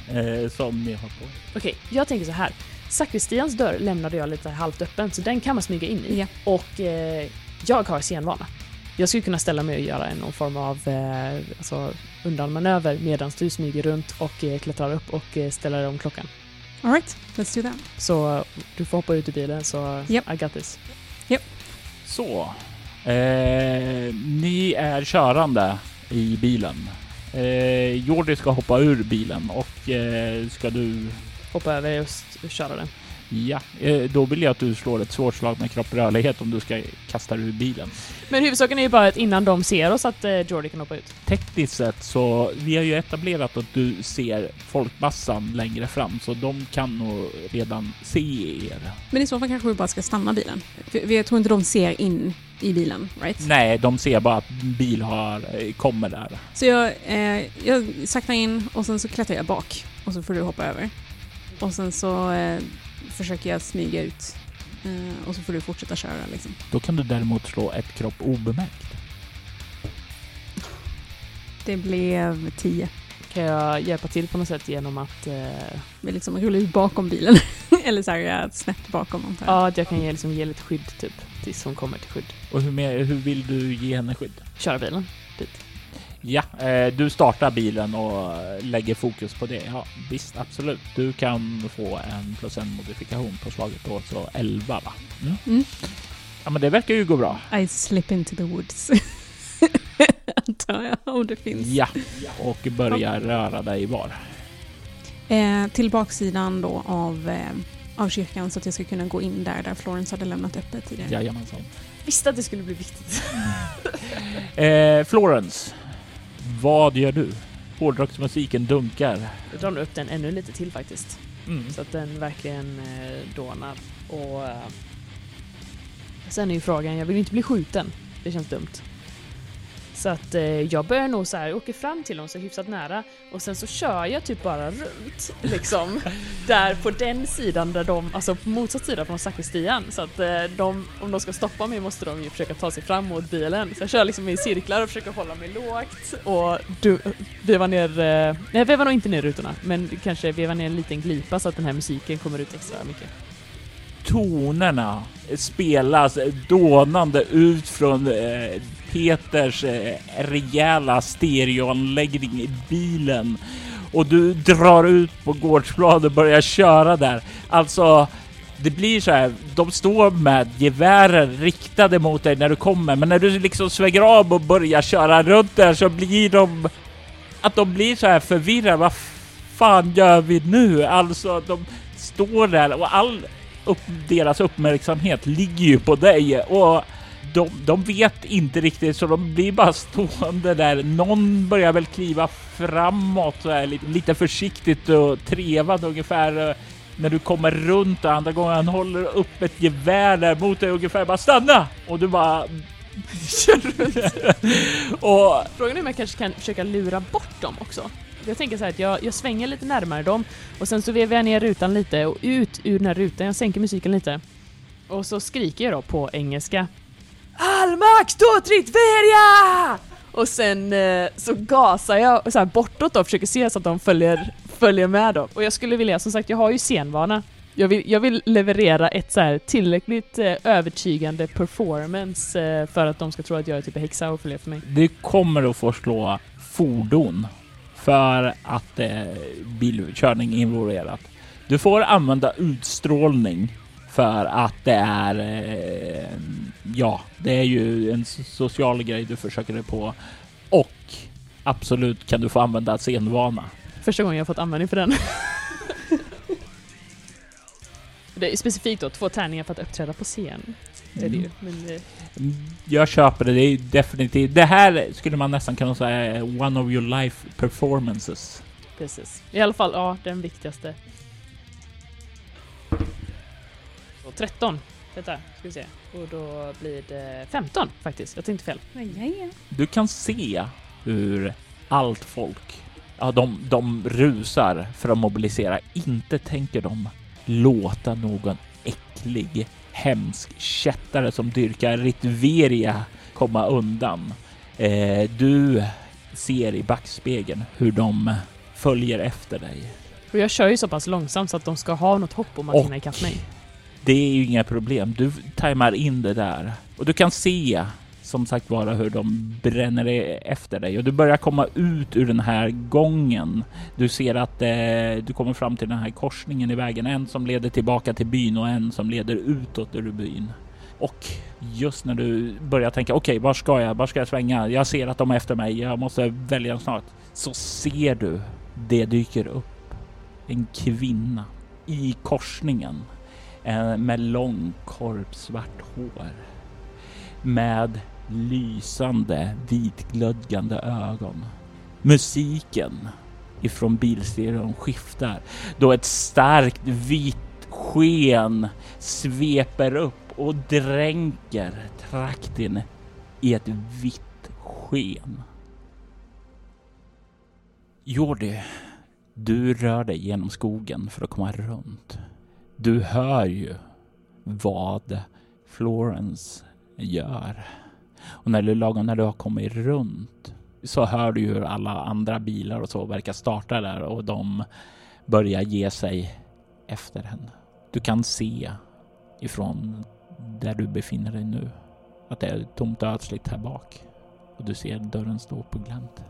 Eh, som ni har på. Okej, jag tänker så här. Sakristians dörr lämnade jag lite halvt öppen, så den kan man smyga in i. Ja. Och eh, jag har scenvana. Jag skulle kunna ställa mig och göra en någon form av eh, alltså, undanmanöver medan du smyger runt och eh, klättrar upp och eh, ställer om klockan. Alright, let's do that. Så du får hoppa ut ur bilen, så Japp. I got this. Så. Eh, ni är körande i bilen. Eh, Jordi ska hoppa ur bilen och eh, ska du... Hoppa över just köra den. Ja, eh, då vill jag att du slår ett svårt slag med kropp rörlighet om du ska kasta dig ur bilen. Men huvudsaken är ju bara att innan de ser oss att eh, Jordi kan hoppa ut. Tekniskt sett så, vi har ju etablerat att du ser folkmassan längre fram, så de kan nog redan se er. Men i så fall kanske vi bara ska stanna bilen. För jag tror inte de ser in i bilen, right? Nej, de ser bara att bil har, eh, kommer där. Så jag, eh, jag saktar in och sen så klättrar jag bak och så får du hoppa över. Och sen så eh, försöker jag smyga ut eh, och så får du fortsätta köra liksom. Då kan du däremot slå ett kropp obemärkt. Det blev 10. Kan jag hjälpa till på något sätt genom att... Eh, Vi liksom rullar ut bakom bilen. <laughs> Eller så här eh, snett bakom antar jag. ja, att jag kan ge, liksom, ge lite skydd typ, tills hon kommer till skydd. Och hur, mer, hur vill du ge henne skydd? Köra bilen. Ja, eh, du startar bilen och lägger fokus på det. Ja, visst, absolut. Du kan få en plus en modifikation på slaget då, så 11 va? Mm. Mm. Ja, men det verkar ju gå bra. I slip into the woods. <laughs> antar jag, om det finns. Ja, och börjar röra dig var. Eh, till baksidan då av, eh, av kyrkan så att jag ska kunna gå in där, där Florence hade lämnat öppet tidigare. Jajamensan. Visste att det skulle bli viktigt. Eh, Florence, vad gör du? Hårdrocksmusiken dunkar. Jag drar upp den ännu lite till faktiskt. Mm. Så att den verkligen eh, dånar. Och eh, sen är ju frågan, jag vill ju inte bli skjuten. Det känns dumt. Så att eh, jag börjar nog så här, åker fram till dem så hyfsat nära och sen så kör jag typ bara runt liksom. <laughs> där på den sidan där de, alltså på motsatt sida från sakristian. Så att eh, de, om de ska stoppa mig måste de ju försöka ta sig fram mot bilen. Så jag kör liksom i cirklar och försöker hålla mig lågt och du, veva ner, eh, nej jag vevar nog inte ner rutorna, men kanske veva ner en liten glipa så att den här musiken kommer ut extra mycket tonerna spelas dånande ut från eh, Peters eh, rejäla stereoanläggning i bilen. Och du drar ut på gårdsplan och börjar köra där. Alltså, det blir så här. De står med gevären riktade mot dig när du kommer, men när du liksom svänger av och börjar köra runt där så blir de... Att de blir så här förvirrade. Vad fan gör vi nu? Alltså, de står där och all upp, deras uppmärksamhet ligger ju på dig och de, de vet inte riktigt så de blir bara stående där. Någon börjar väl kliva framåt så här, lite, lite försiktigt och trevande ungefär när du kommer runt och andra gången han håller upp ett gevär där mot dig ungefär bara stanna och du bara <laughs> <laughs> och Frågan är om jag kanske kan försöka lura bort dem också. Jag tänker så här att jag, jag svänger lite närmare dem och sen så vevar jag ner rutan lite och ut ur den här rutan. Jag sänker musiken lite. Och så skriker jag då på engelska. Almax totrit verja! Och sen eh, så gasar jag så här bortåt då och försöker se så att de följer, följer med då. Och jag skulle vilja, som sagt jag har ju scenvana. Jag vill, jag vill leverera ett så här tillräckligt eh, övertygande performance eh, för att de ska tro att jag är typ en häxa och följer för mig. du kommer att få slå fordon för att är bilkörning involverat. Du får använda utstrålning för att det är, eh, ja, det är ju en social grej du försöker dig på och absolut kan du få använda scenvana. Första gången jag fått användning för den. <laughs> det är specifikt då två tärningar för att uppträda på scen. Det är det ju. Men, eh, Mm, Jag köper det. Det är definitivt. Det här skulle man nästan kunna säga är one of your life performances. precis. I alla fall, ja, den viktigaste. Så 13. Detta, ska vi se. Och då blir det 15 faktiskt. Jag tänkte fel. Ja, ja. Du kan se hur allt folk, ja, de, de rusar för att mobilisera. Inte tänker de låta någon äcklig, hemsk kättare som dyrkar Ritveria komma undan. Eh, du ser i backspegeln hur de följer efter dig. Och jag kör ju så pass långsamt så att de ska ha något hopp om att Och- hinna ikapp mig. Det är ju inga problem. Du tajmar in det där och du kan se som sagt vara hur de bränner e- efter dig och du börjar komma ut ur den här gången. Du ser att eh, du kommer fram till den här korsningen i vägen. En som leder tillbaka till byn och en som leder utåt ur byn. Och just när du börjar tänka okej, var ska jag? Var ska jag svänga? Jag ser att de är efter mig. Jag måste välja snart. Så ser du det dyker upp en kvinna i korsningen eh, med lång korpsvart hår med lysande vitglödgande ögon. Musiken ifrån bilstereon skiftar då ett starkt vitt sken sveper upp och dränker trakten i ett vitt sken. Jordi, du rör dig genom skogen för att komma runt. Du hör ju vad Florence gör. Och när du, lagom när du har kommit runt så hör du hur alla andra bilar och så verkar starta där och de börjar ge sig efter henne. Du kan se ifrån där du befinner dig nu att det är tomt och ödsligt här bak. Och du ser dörren stå på glänt.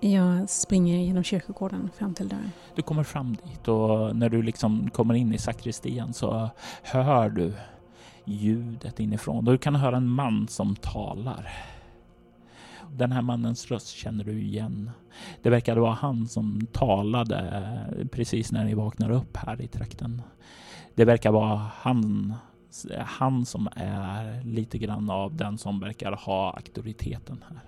Jag springer genom kyrkogården fram till dörren. Du kommer fram dit och när du liksom kommer in i sakristian så hör du ljudet inifrån och du kan höra en man som talar. Den här mannens röst känner du igen. Det verkade vara han som talade eh, precis när ni vaknar upp här i trakten. Det verkar vara han, han som är lite grann av den som verkar ha auktoriteten här.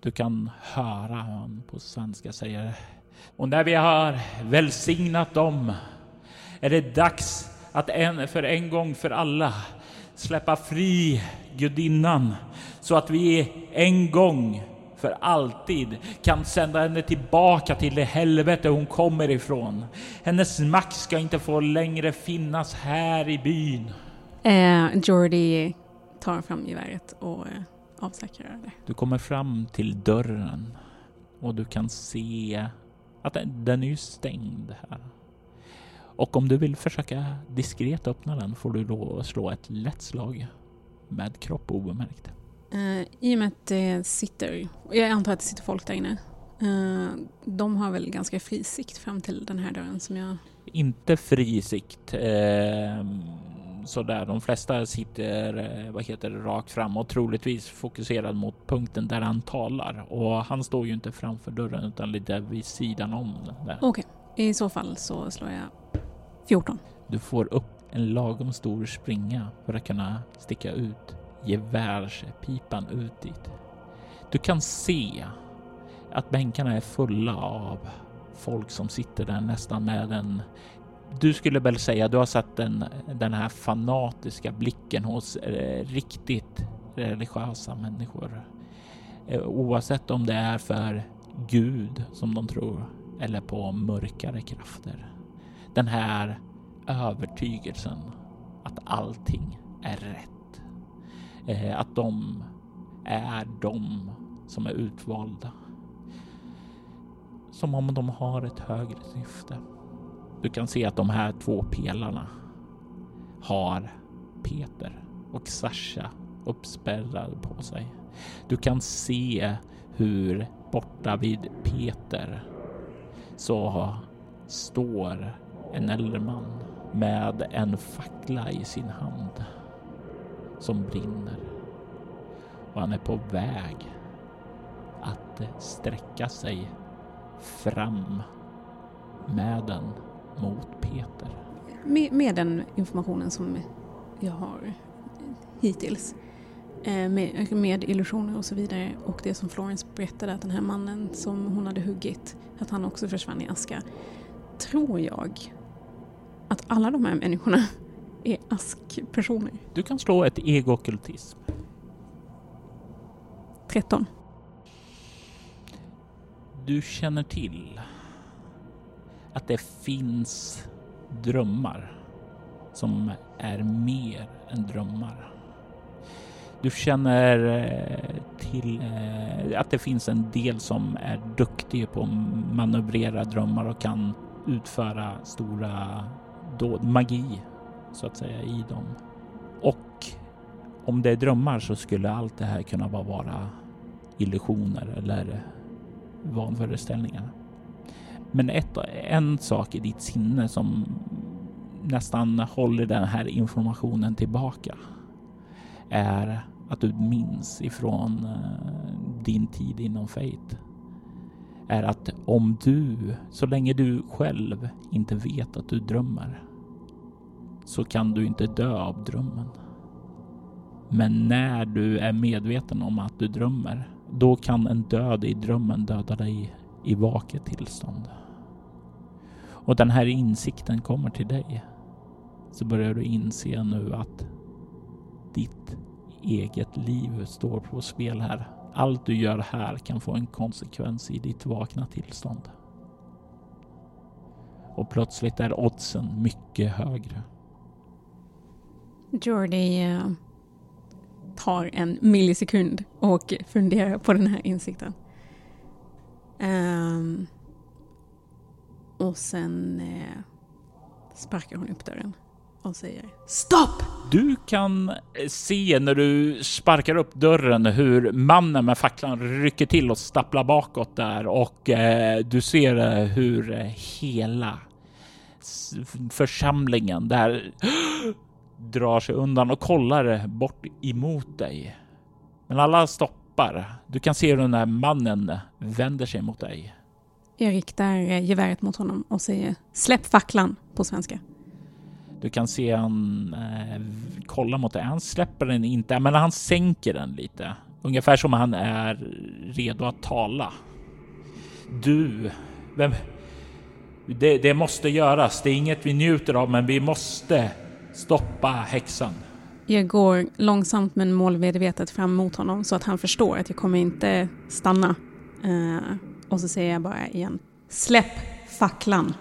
Du kan höra han på svenska säger och när vi har välsignat dem är det dags att en, för en gång för alla släppa fri gudinnan så att vi en gång för alltid kan sända henne tillbaka till det helvete hon kommer ifrån. Hennes makt ska inte få längre finnas här i byn. Eh, Jordi tar fram geväret och eh, avsäkrar det. Du kommer fram till dörren och du kan se att den, den är ju stängd här. Och om du vill försöka diskret öppna den får du då slå ett lätt slag med kropp obemärkt. Eh, I och med att det sitter, jag antar att det sitter folk där inne. Eh, de har väl ganska fri sikt fram till den här dörren som jag... Inte fri sikt. Eh, sådär, de flesta sitter eh, vad heter det, rakt fram och troligtvis fokuserad mot punkten där han talar. Och han står ju inte framför dörren utan lite vid sidan om. den Där. I så fall så slår jag 14. Du får upp en lagom stor springa för att kunna sticka ut gevärspipan ut dit. Du kan se att bänkarna är fulla av folk som sitter där nästan med en du skulle väl säga du har sett den, den här fanatiska blicken hos eh, riktigt religiösa människor. Eh, oavsett om det är för Gud som de tror eller på mörkare krafter. Den här övertygelsen att allting är rätt. Eh, att de är de som är utvalda. Som om de har ett högre syfte. Du kan se att de här två pelarna har Peter och Sasha uppspärrade på sig. Du kan se hur borta vid Peter så står en äldre man med en fackla i sin hand som brinner. Och han är på väg att sträcka sig fram med den mot Peter. Med, med den informationen som jag har hittills med, med, illusioner och så vidare och det som Florence berättade att den här mannen som hon hade huggit, att han också försvann i aska. Tror jag att alla de här människorna <laughs> är askpersoner. Du kan slå ett ego-okkultism. 13. Du känner till att det finns drömmar som är mer än drömmar. Du känner eh, till eh, att det finns en del som är duktiga på att manövrera drömmar och kan utföra stora dåd, magi så att säga i dem. Och om det är drömmar så skulle allt det här kunna vara illusioner eller vanföreställningar. Men ett, en sak i ditt sinne som nästan håller den här informationen tillbaka är att du minns ifrån eh, din tid inom Fate är att om du, så länge du själv inte vet att du drömmer, så kan du inte dö av drömmen. Men när du är medveten om att du drömmer, då kan en död i drömmen döda dig i vaket tillstånd. Och den här insikten kommer till dig. Så börjar du inse nu att ditt eget liv står på spel här. Allt du gör här kan få en konsekvens i ditt vakna tillstånd. Och plötsligt är oddsen mycket högre. Jordi eh, tar en millisekund och funderar på den här insikten. Um, och sen eh, sparkar hon upp dörren och säger Stopp! Du kan eh, se när du sparkar upp dörren hur mannen med facklan rycker till och stapplar bakåt där och eh, du ser eh, hur eh, hela församlingen där <gasps> drar sig undan och kollar bort emot dig. Men alla stoppar. Du kan se hur den här mannen vänder sig mot dig. Jag riktar geväret mot honom och säger släpp facklan på svenska. Du kan se han eh, kolla mot dig. Han släpper den inte, men han sänker den lite. Ungefär som han är redo att tala. Du, vem? Det, det måste göras. Det är inget vi njuter av, men vi måste stoppa häxan. Jag går långsamt men målmedvetet fram mot honom så att han förstår att jag kommer inte stanna. Eh, och så säger jag bara igen. Släpp facklan.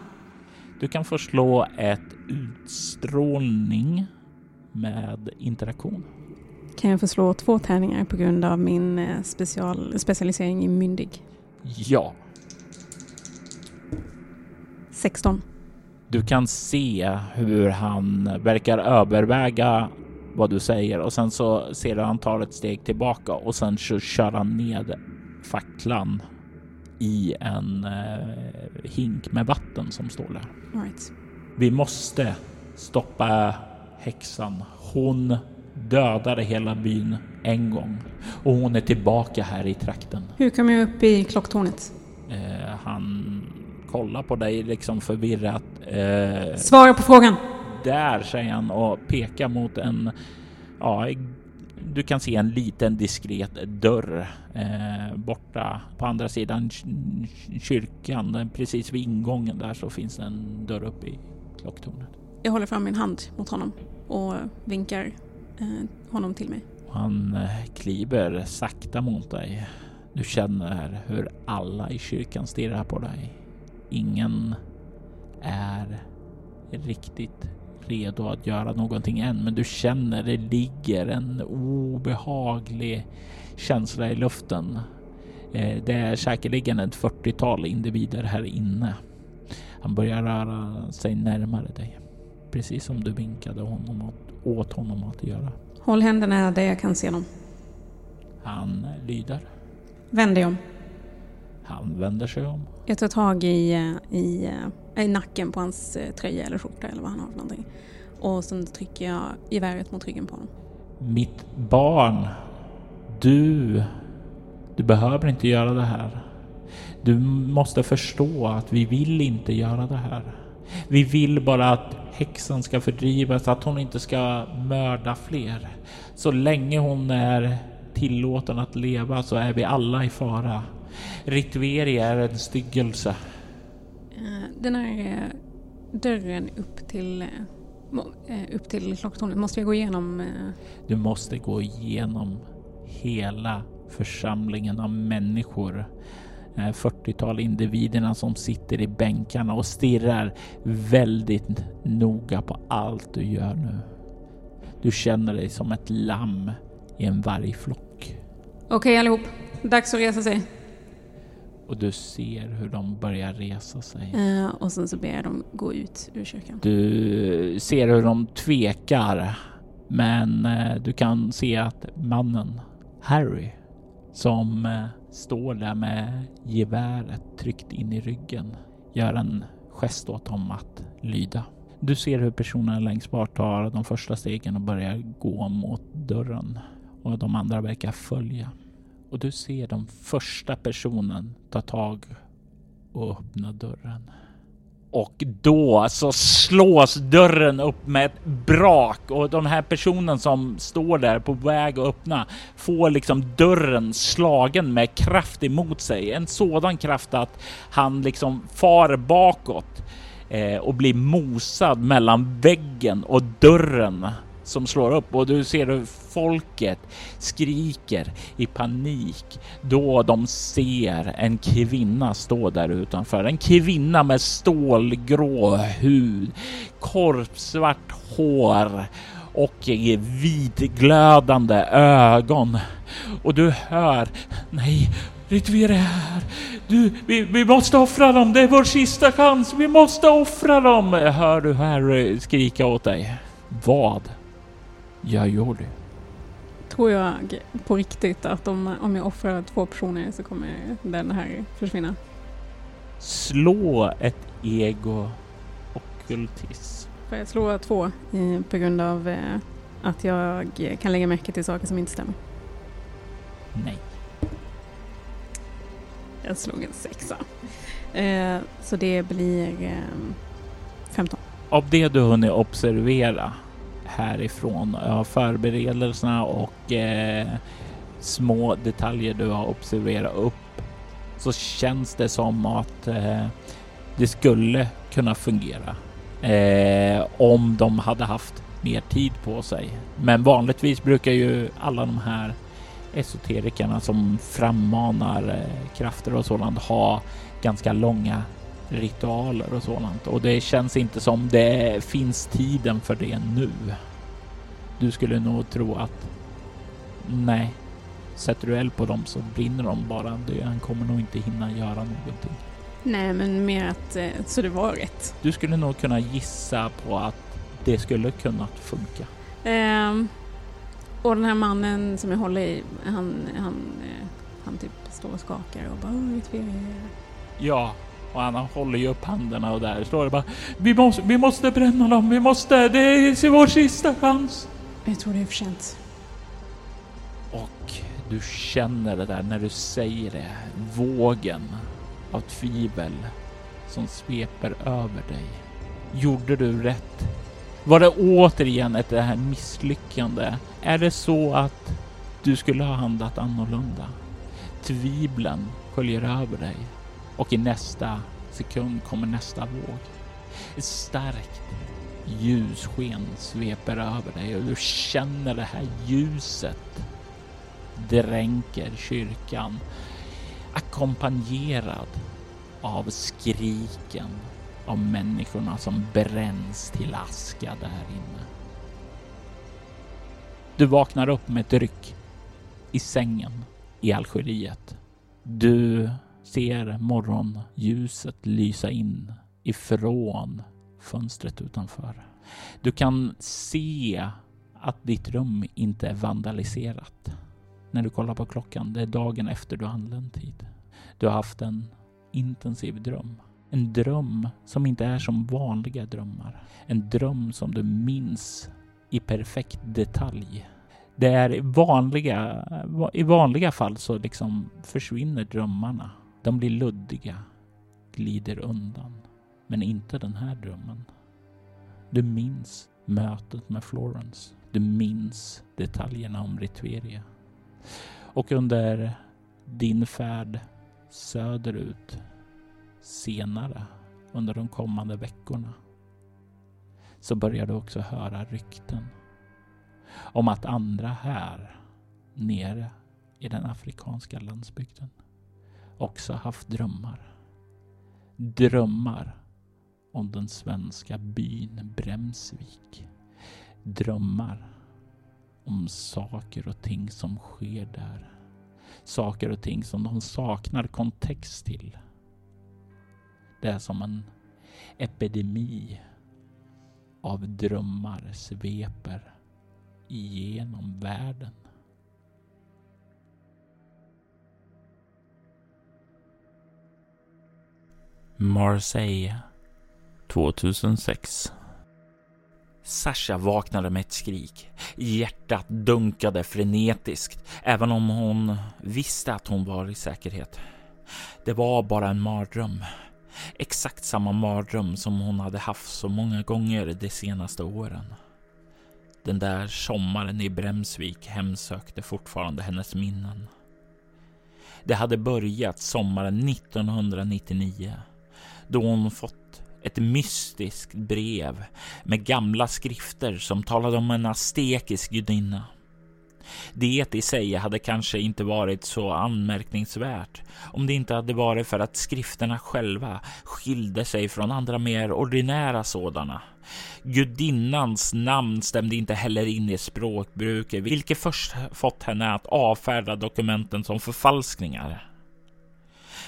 Du kan få slå ett utstrålning med interaktion. Kan jag få slå två tärningar på grund av min eh, special, specialisering i myndig? Ja. 16. Du kan se hur han verkar överväga vad du säger och sen så ser du han tar ett steg tillbaka och sen så kör han ned facklan i en eh, hink med vatten som står där. Right. Vi måste stoppa häxan. Hon dödade hela byn en gång och hon är tillbaka här i trakten. Hur kom jag upp i klocktornet? Eh, han kollar på dig liksom förvirrat. Eh, Svara på frågan! Där säger han och pekar mot en ja, Du kan se en liten diskret dörr eh, borta på andra sidan kyrkan. Precis vid ingången där så finns det en dörr upp i klocktornet. Jag håller fram min hand mot honom och vinkar eh, honom till mig. Han eh, kliver sakta mot dig. Du känner hur alla i kyrkan stirrar på dig. Ingen är riktigt redo att göra någonting än, men du känner det ligger en obehaglig känsla i luften. Eh, det är säkerligen ett 40-tal individer här inne. Han börjar röra sig närmare dig, precis som du vinkade honom åt honom att göra. Håll händerna där jag kan se dem. Han lyder. Vänd dig om. Han vänder sig om. Jag tar tag i, eh, i, eh, i nacken på hans eh, tröja eller skjorta eller vad han har för någonting. Och sen trycker jag geväret mot ryggen på honom. Mitt barn. Du. Du behöver inte göra det här. Du måste förstå att vi vill inte göra det här. Vi vill bara att häxan ska fördrivas, att hon inte ska mörda fler. Så länge hon är tillåten att leva så är vi alla i fara. Ritveri är en styggelse. Eh, den här eh, dörren upp till, eh, upp till klocktornet, måste jag gå igenom? Du måste gå igenom hela församlingen av människor 40-tal individerna som sitter i bänkarna och stirrar väldigt noga på allt du gör nu. Du känner dig som ett lamm i en vargflock. Okej okay, allihop, dags att resa sig. Och du ser hur de börjar resa sig. Uh, och sen så ber jag dem gå ut ur kyrkan. Du ser hur de tvekar. Men uh, du kan se att mannen, Harry, som uh, står där med geväret tryckt in i ryggen, gör en gest åt dem att lyda. Du ser hur personerna längst bort tar de första stegen och börjar gå mot dörren och de andra verkar följa. Och du ser den första personen ta tag och öppna dörren. Och då så slås dörren upp med ett brak och den här personen som står där på väg att öppna får liksom dörren slagen med kraft emot sig. En sådan kraft att han liksom far bakåt eh, och blir mosad mellan väggen och dörren som slår upp och du ser hur folket skriker i panik då de ser en kvinna stå där utanför. En kvinna med stålgrå hud, korpsvart hår och vitglödande ögon. Och du hör, nej, Ritver är här. Du, vi, vi måste offra dem. Det är vår sista chans. Vi måste offra dem. Hör du Harry skrika åt dig? Vad gör Jordi? Tror jag på riktigt att om, om jag offrar två personer så kommer den här försvinna? Slå ett ego ockultism. Får jag slå två eh, på grund av eh, att jag kan lägga märke till saker som inte stämmer? Nej. Jag slog en sexa. Eh, så det blir eh, 15. Av det du hunnit observera härifrån. Ja, förberedelserna och eh, små detaljer du har observerat upp så känns det som att eh, det skulle kunna fungera eh, om de hade haft mer tid på sig. Men vanligtvis brukar ju alla de här esoterikerna som frammanar eh, krafter och sådant ha ganska långa ritualer och sådant och det känns inte som det finns tiden för det nu. Du skulle nog tro att nej, sätter du eld på dem så brinner de bara. Han kommer nog inte hinna göra någonting. Nej, men mer att eh, så det var rätt. Du skulle nog kunna gissa på att det skulle kunnat funka. Um, och den här mannen som jag håller i, han, han, eh, han typ står och skakar och bara Ja, och han håller ju upp händerna och där står det bara Vi måste, vi måste bränna dem, vi måste, det är vår sista chans. Jag tror det är för sent. Och du känner det där när du säger det, vågen av tvivel som sveper över dig. Gjorde du rätt? Var det återigen ett det här misslyckande? Är det så att Du skulle ha handlat annorlunda. Tvivlen sköljer över dig och i nästa sekund kommer nästa våg. Ett starkt ljussken sveper över dig och du känner det här ljuset dränker kyrkan ackompanjerad av skriken av människorna som bränns till aska där inne. Du vaknar upp med ett ryck i sängen i Algeriet. Du ser morgonljuset lysa in ifrån fönstret utanför. Du kan se att ditt rum inte är vandaliserat. När du kollar på klockan, det är dagen efter du anlänt hit. Du har haft en intensiv dröm. En dröm som inte är som vanliga drömmar. En dröm som du minns i perfekt detalj. Det är vanliga, i vanliga fall så liksom försvinner drömmarna. De blir luddiga, glider undan. Men inte den här drömmen. Du minns mötet med Florence. Du minns detaljerna om Ritveria. Och under din färd söderut senare under de kommande veckorna så börjar du också höra rykten om att andra här nere i den afrikanska landsbygden också haft drömmar. Drömmar om den svenska byn Bremsvik. Drömmar om saker och ting som sker där. Saker och ting som de saknar kontext till. Det är som en epidemi av drömmar sveper igenom världen. Marseille 2006 Sasha vaknade med ett skrik. Hjärtat dunkade frenetiskt, även om hon visste att hon var i säkerhet. Det var bara en mardröm. Exakt samma mardröm som hon hade haft så många gånger de senaste åren. Den där sommaren i Bremsvik hemsökte fortfarande hennes minnen. Det hade börjat sommaren 1999 då hon fått ett mystiskt brev med gamla skrifter som talade om en aztekisk gudinna. Det i sig hade kanske inte varit så anmärkningsvärt om det inte hade varit för att skrifterna själva skilde sig från andra mer ordinära sådana. Gudinnans namn stämde inte heller in i språkbruket, vilket först fått henne att avfärda dokumenten som förfalskningar.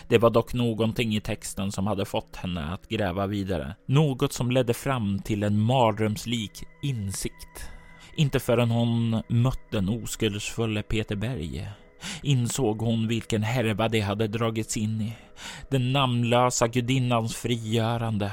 Det var dock någonting i texten som hade fått henne att gräva vidare. Något som ledde fram till en mardrömslik insikt. Inte förrän hon mött den oskuldsfulle Peter Berg insåg hon vilken härva de hade dragits in i. Den namnlösa gudinnans frigörande.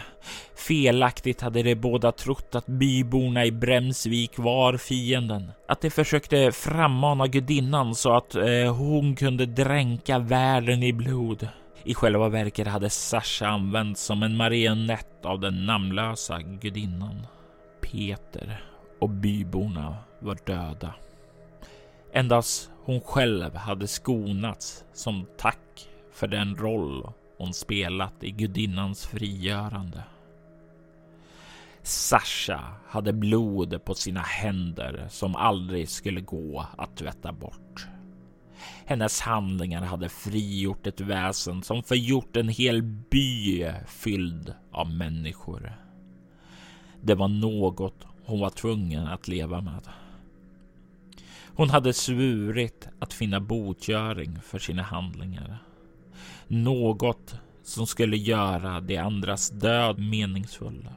Felaktigt hade de båda trott att byborna i Bremsvik var fienden. Att de försökte frammana gudinnan så att eh, hon kunde dränka världen i blod. I själva verket hade Sasha använts som en marionett av den namnlösa gudinnan. Peter och byborna var döda. Endast hon själv hade skonats som tack för den roll hon spelat i gudinnans frigörande. Sasha hade blod på sina händer som aldrig skulle gå att tvätta bort. Hennes handlingar hade frigjort ett väsen som förgjort en hel by fylld av människor. Det var något hon var tvungen att leva med. Hon hade svurit att finna botgöring för sina handlingar. Något som skulle göra de andras död meningsfull.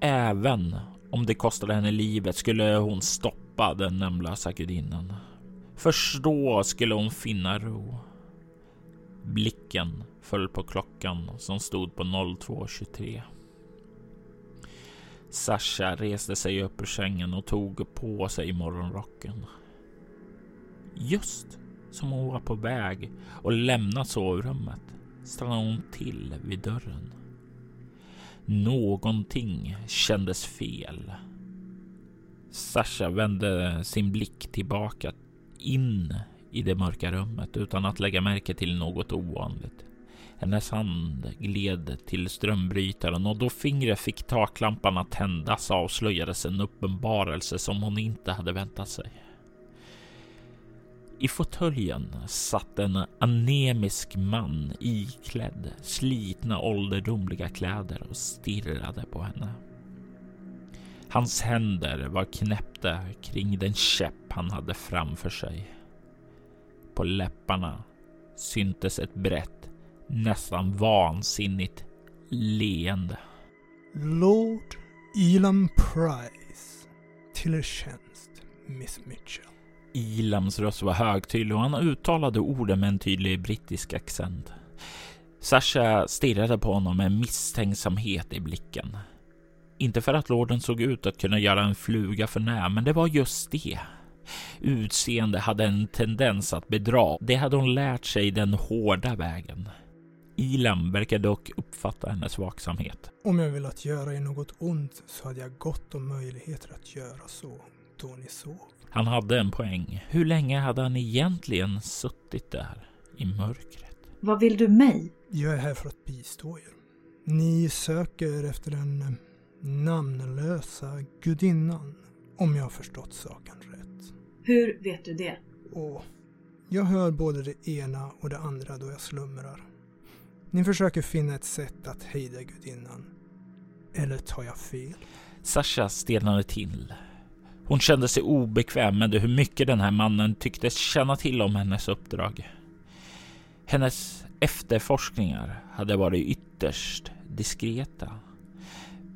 Även om det kostade henne livet skulle hon stoppa den namnlösa gudinnan. Först då skulle hon finna ro. Blicken föll på klockan som stod på 02.23. Sasha reste sig upp ur sängen och tog på sig morgonrocken. Just som hon var på väg och lämnat sovrummet stannade hon till vid dörren. Någonting kändes fel. Sasha vände sin blick tillbaka in i det mörka rummet utan att lägga märke till något ovanligt. Hennes hand gled till strömbrytaren och då fingret fick taklampan att tändas avslöjades en uppenbarelse som hon inte hade väntat sig. I fåtöljen satt en anemisk man iklädd slitna ålderdomliga kläder och stirrade på henne. Hans händer var knäppta kring den käpp han hade framför sig. På läpparna syntes ett brett, nästan vansinnigt leende. Lord Elam Price. Till er tjänst, Miss Mitchell. Ilams röst var högtydlig och han uttalade orden med en tydlig brittisk accent. Sasha stirrade på honom med misstänksamhet i blicken. Inte för att lorden såg ut att kunna göra en fluga för när, men det var just det. Utseende hade en tendens att bedra. Det hade hon lärt sig den hårda vägen. Ilam verkar dock uppfatta hennes vaksamhet. Om jag velat göra er något ont så hade jag gott om möjligheter att göra så då ni sov. Han hade en poäng. Hur länge hade han egentligen suttit där i mörkret? Vad vill du mig? Jag är här för att bistå er. Ni söker efter den namnlösa gudinnan, om jag har förstått saken rätt. Hur vet du det? Och jag hör både det ena och det andra då jag slumrar. Ni försöker finna ett sätt att hejda gudinnan. Eller tar jag fel? Sasha stelnade till. Hon kände sig obekväm med hur mycket den här mannen tycktes känna till om hennes uppdrag. Hennes efterforskningar hade varit ytterst diskreta.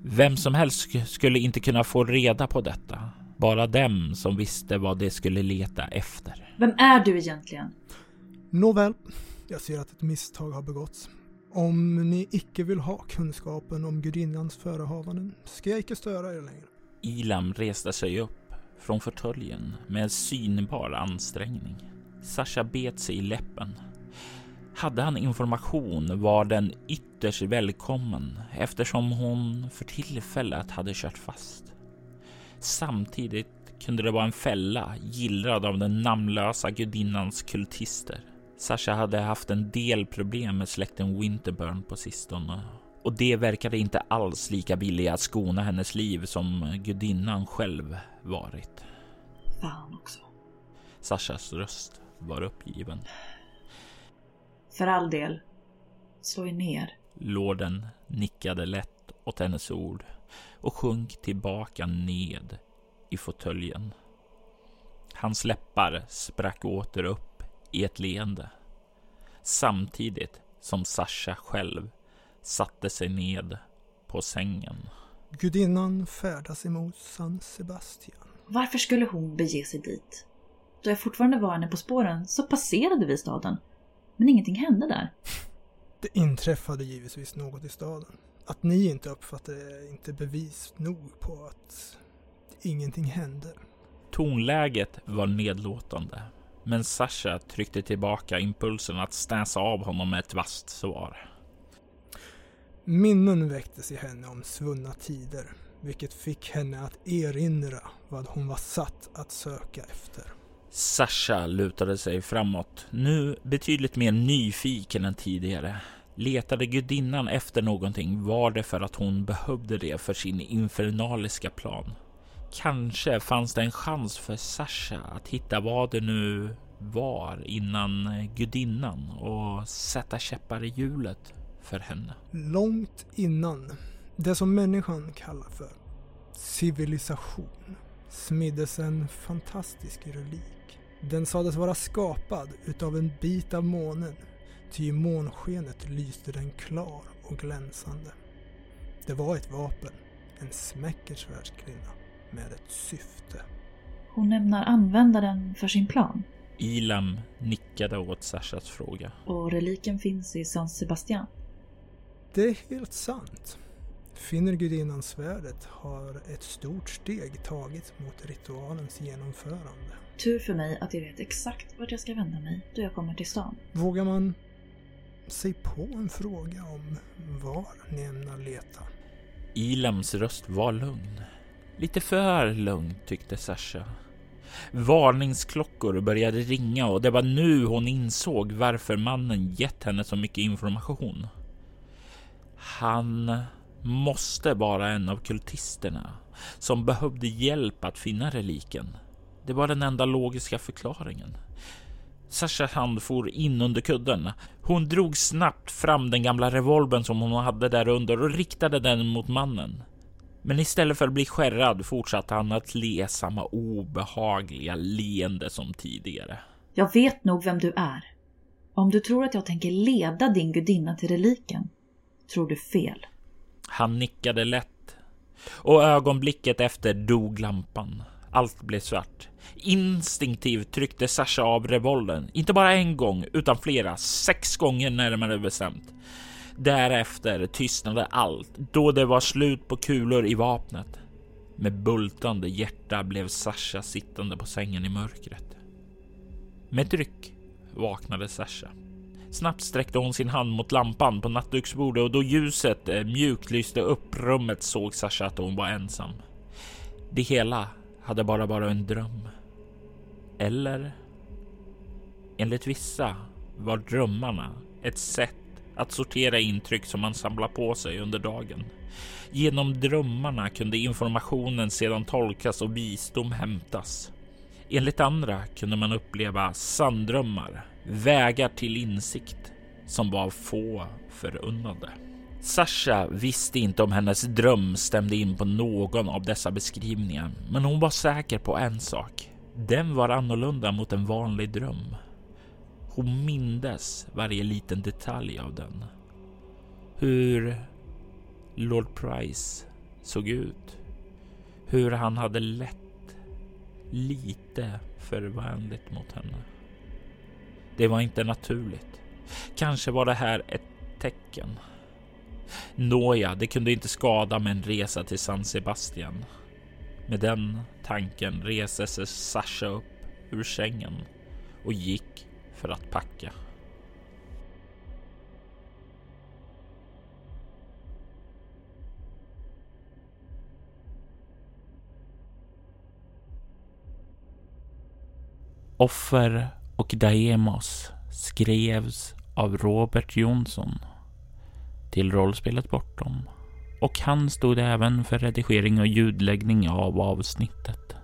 Vem som helst skulle inte kunna få reda på detta. Bara dem som visste vad de skulle leta efter. Vem är du egentligen? Nåväl, jag ser att ett misstag har begåtts. Om ni icke vill ha kunskapen om gudinnans förehavanden ska jag icke störa er längre. Ilam reste sig upp från fåtöljen med synbar ansträngning. Sasha bet sig i läppen. Hade han information var den ytterst välkommen eftersom hon för tillfället hade kört fast. Samtidigt kunde det vara en fälla gillrad av den namnlösa gudinnans kultister. Sasha hade haft en del problem med släkten Winterburn på sistone och det verkade inte alls lika villiga att skona hennes liv som gudinnan själv varit. Fan också. Sashas röst var uppgiven. För all del. Slå er ner. Lorden nickade lätt åt hennes ord och sjönk tillbaka ned i fåtöljen. Hans läppar sprack åter upp i ett leende samtidigt som Sasha själv satte sig ned på sängen. Gudinnan färdas emot San Sebastian. Varför skulle hon bege sig dit? Då jag fortfarande var henne på spåren så passerade vi staden. Men ingenting hände där. Det inträffade givetvis något i staden. Att ni inte uppfattade är inte bevis nog på att ingenting hände. Tonläget var nedlåtande, men Sasha tryckte tillbaka impulsen att stäsa av honom med ett vasst svar. Minnen väcktes i henne om svunna tider, vilket fick henne att erinra vad hon var satt att söka efter. Sasha lutade sig framåt, nu betydligt mer nyfiken än tidigare. Letade gudinnan efter någonting var det för att hon behövde det för sin infernaliska plan. Kanske fanns det en chans för Sasha att hitta vad det nu var innan gudinnan och sätta käppar i hjulet för henne. Långt innan det som människan kallar för civilisation smiddes en fantastisk relik. Den sades vara skapad utav en bit av månen, ty i månskenet lyste den klar och glänsande. Det var ett vapen, en smäckersvärdskvinna med ett syfte. Hon ämnar använda den för sin plan. Ilam nickade åt Sashas fråga. Och reliken finns i San Sebastian. Det är helt sant. Finner gudinnan svärdet har ett stort steg tagits mot ritualens genomförande. Tur för mig att jag vet exakt vart jag ska vända mig då jag kommer till stan. Vågar man sig på en fråga om var ni ämnar leta? Ilams röst var lugn. Lite för lugn tyckte Sasha. Varningsklockor började ringa och det var nu hon insåg varför mannen gett henne så mycket information. Han måste vara en av kultisterna som behövde hjälp att finna reliken. Det var den enda logiska förklaringen. Sashas hand for in under kudden. Hon drog snabbt fram den gamla revolvern som hon hade där under och riktade den mot mannen. Men istället för att bli skärrad fortsatte han att le samma obehagliga leende som tidigare. Jag vet nog vem du är. Om du tror att jag tänker leda din gudinna till reliken, tror du fel. Han nickade lätt och ögonblicket efter dog lampan. Allt blev svart. Instinktivt tryckte Sasha av revolvern, inte bara en gång utan flera, sex gånger närmare bestämt. Därefter tystnade allt då det var slut på kulor i vapnet. Med bultande hjärta blev Sasha sittande på sängen i mörkret. Med dryck vaknade Sasha. Snabbt sträckte hon sin hand mot lampan på nattduksbordet och då ljuset eh, mjukt lyste upp rummet såg Sasha att hon var ensam. Det hela hade bara varit en dröm. Eller? Enligt vissa var drömmarna ett sätt att sortera intryck som man samlar på sig under dagen. Genom drömmarna kunde informationen sedan tolkas och visdom hämtas. Enligt andra kunde man uppleva sanddrömmar, vägar till insikt som var få förunnade. Sasha visste inte om hennes dröm stämde in på någon av dessa beskrivningar, men hon var säker på en sak. Den var annorlunda mot en vanlig dröm. Hon mindes varje liten detalj av den. Hur Lord Price såg ut. Hur han hade lett lite för vänligt mot henne. Det var inte naturligt. Kanske var det här ett tecken. Nåja, det kunde inte skada med en resa till San Sebastian. Med den tanken reste sig Sasha upp ur sängen och gick för att packa. Offer och Daemos skrevs av Robert Jonsson till rollspelet Bortom och han stod även för redigering och ljudläggning av avsnittet.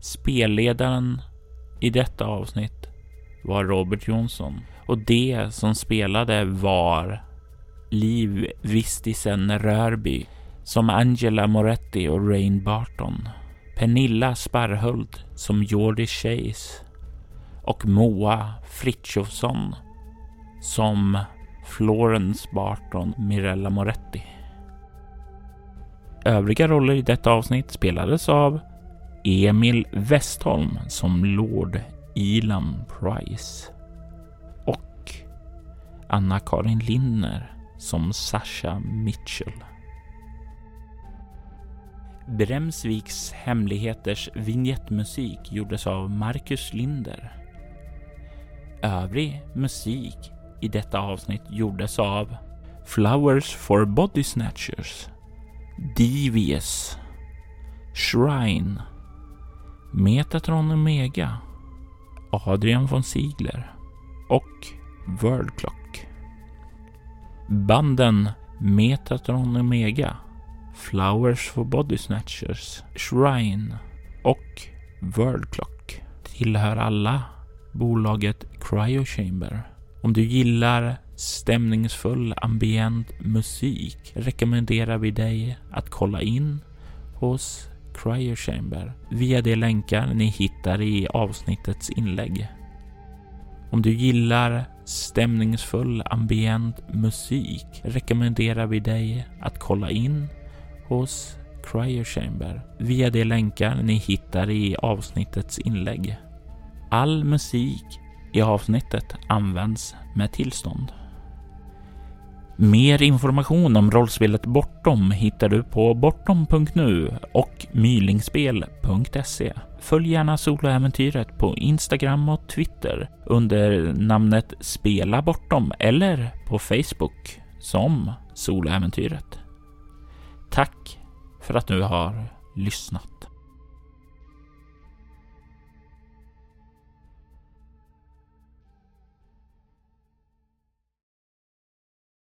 Spelledaren i detta avsnitt var Robert Jonsson och det som spelade var Liv Vistisen Rörby som Angela Moretti och Rain Barton. Pernilla Sparhult som Jordi Chase och Moa Fritjofsson som Florence Barton Mirella Moretti. Övriga roller i detta avsnitt spelades av Emil Westholm som Lord Elam Price och Anna-Karin Linner som Sasha Mitchell. Bremsviks hemligheters vignettmusik gjordes av Marcus Linder. Övrig musik i detta avsnitt gjordes av Flowers for Body Snatchers, Devious, Shrine, Metatron Omega, Adrian von Ziegler och World Clock. Banden Metatron Omega, Flowers for Body Snatchers, Shrine och World Clock tillhör alla bolaget Cryo Chamber. Om du gillar stämningsfull ambient musik rekommenderar vi dig att kolla in hos Cryo Chamber via de länkar ni hittar i avsnittets inlägg. Om du gillar stämningsfull ambient musik rekommenderar vi dig att kolla in hos Cryo Chamber via de länkar ni hittar i avsnittets inlägg. All musik i avsnittet används med tillstånd. Mer information om rollspelet Bortom hittar du på bortom.nu och mylingspel.se. Följ gärna soloäventyret på Instagram och Twitter under namnet Spela Bortom eller på Facebook som Soloäventyret. Tack för att du har lyssnat.